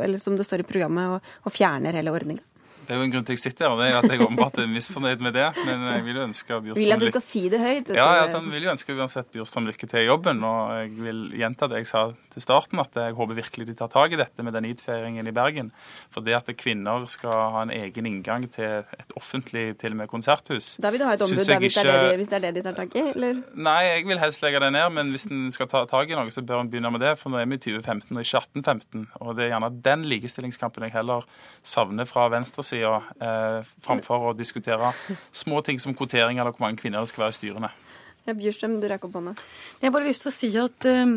A: eller som det står i programmet, og, og fjerner hele ordninga?
O: Det er jo en grunn til at jeg sitter her, og det er at jeg åpenbart er misfornøyd med det. Men jeg vil jo ønske Bjørstrøm
A: Vil at du skal si det høyt?
O: Ja, jeg altså, vil jo ønske uansett Bjørstrøm lykke til i jobben. Og jeg vil gjenta det jeg sa til starten, at jeg håper virkelig de tar tak i dette med den idfeiringen i Bergen. For det at kvinner skal ha en egen inngang til et offentlig til og med konserthus
A: Da vil du ha et ombud da, hvis, ikke... det det, hvis, det er det de tar tak i, eller?
O: Nei, jeg vil helst legge det ned, men hvis en skal ta tak i noe, så bør en begynne med det. For nå er vi i 2015 og ikke 1815. Og det er gjerne den likestillingskampen jeg heller savner fra venstresida. Eh, framfor å diskutere små ting som kvotering eller hvor mange kvinner det skal være i styrene.
A: Bjørstrøm, du rekker opp hånda.
N: Jeg har bare lyst til å si at um,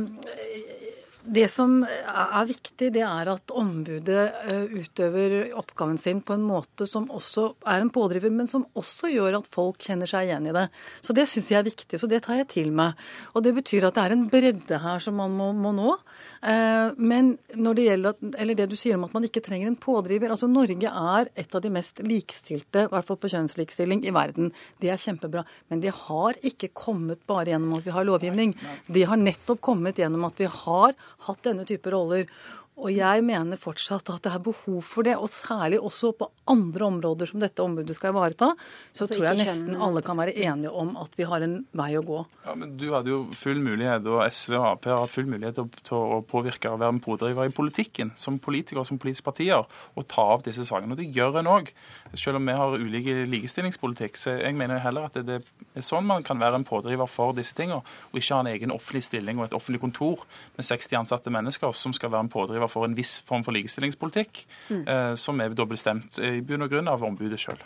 N: det som er viktig, det er at ombudet eh, utøver oppgaven sin på en måte som også er en pådriver, men som også gjør at folk kjenner seg igjen i det. Så det syns jeg er viktig, så det tar jeg til meg. Og det betyr at det er en bredde her som man må, må nå. Eh, men når det gjelder, eller det du sier om at man ikke trenger en pådriver altså Norge er et av de mest likestilte, i hvert fall på kjønnslikestilling, i verden. Det er kjempebra. Men det har ikke kommet bare gjennom at vi har lovgivning. Det har nettopp kommet gjennom at vi har hatt denne type roller. Og jeg mener fortsatt at det er behov for det, og særlig også på andre områder som dette ombudet skal ivareta. Så så tror jeg nesten alle kan være enige om at vi har en vei å gå.
O: Ja, men Du hadde jo full mulighet, og SV og Ap har hatt full mulighet til å påvirke og være en pådriver i politikken, som politikere som politiske partier, og ta av disse sakene. Og det gjør en òg, selv om vi har ulike likestillingspolitikk. Så jeg mener heller at det er sånn man kan være en pådriver for disse tingene, og ikke ha en egen offentlig stilling og et offentlig kontor med 60 ansatte mennesker som skal være en pådriver pådriver for en viss form for likestillingspolitikk, mm. eh, som er da bestemt i bunn og grunn av ombudet sjøl.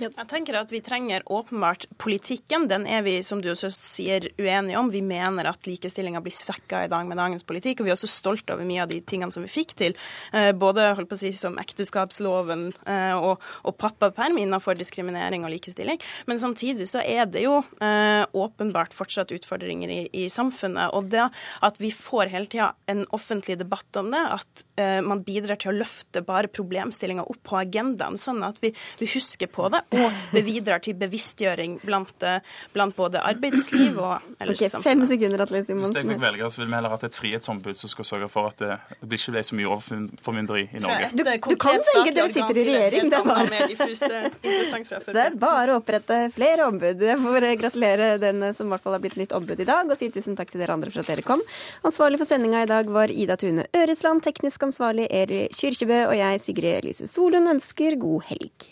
P: Jeg tenker at Vi trenger åpenbart politikken. Den er vi som du også sier, uenige om. Vi mener at likestillinga blir svekka i dag med dagens politikk. og Vi er også stolt over mye av de tingene som vi fikk til. Eh, både holdt på å si, som ekteskapsloven eh, og, og pappaperm innenfor diskriminering og likestilling. Men samtidig så er det jo eh, åpenbart fortsatt utfordringer i, i samfunnet. Og det at vi får hele tida en offentlig debatt om det, at man bidrar til å løfte bare problemstillinga opp på agendaen, sånn at vi, vi husker på det og det bidrar til bevisstgjøring blant, eh, blant både arbeidsliv og ellers
A: Ok, Fem sekunder, Atle Simonsen.
O: Hvis jeg fikk velge, så ville vi heller hatt et frihetsombud som skal sørge for at det det ikke ble så mye overformynderi i Norge.
A: Du, du kan velge, dere sitter i regjering. Det er bare, det er bare å opprette flere ombud. Jeg får gratulere den som i hvert fall har blitt nytt ombud i dag, og si tusen takk til dere andre for at dere kom. Ansvarlig for sendinga i dag var Ida Tune Øresland, teknisk ansvarlig Eri Kyrkjebø, og jeg, Sigrid Elise Solund, ønsker god helg.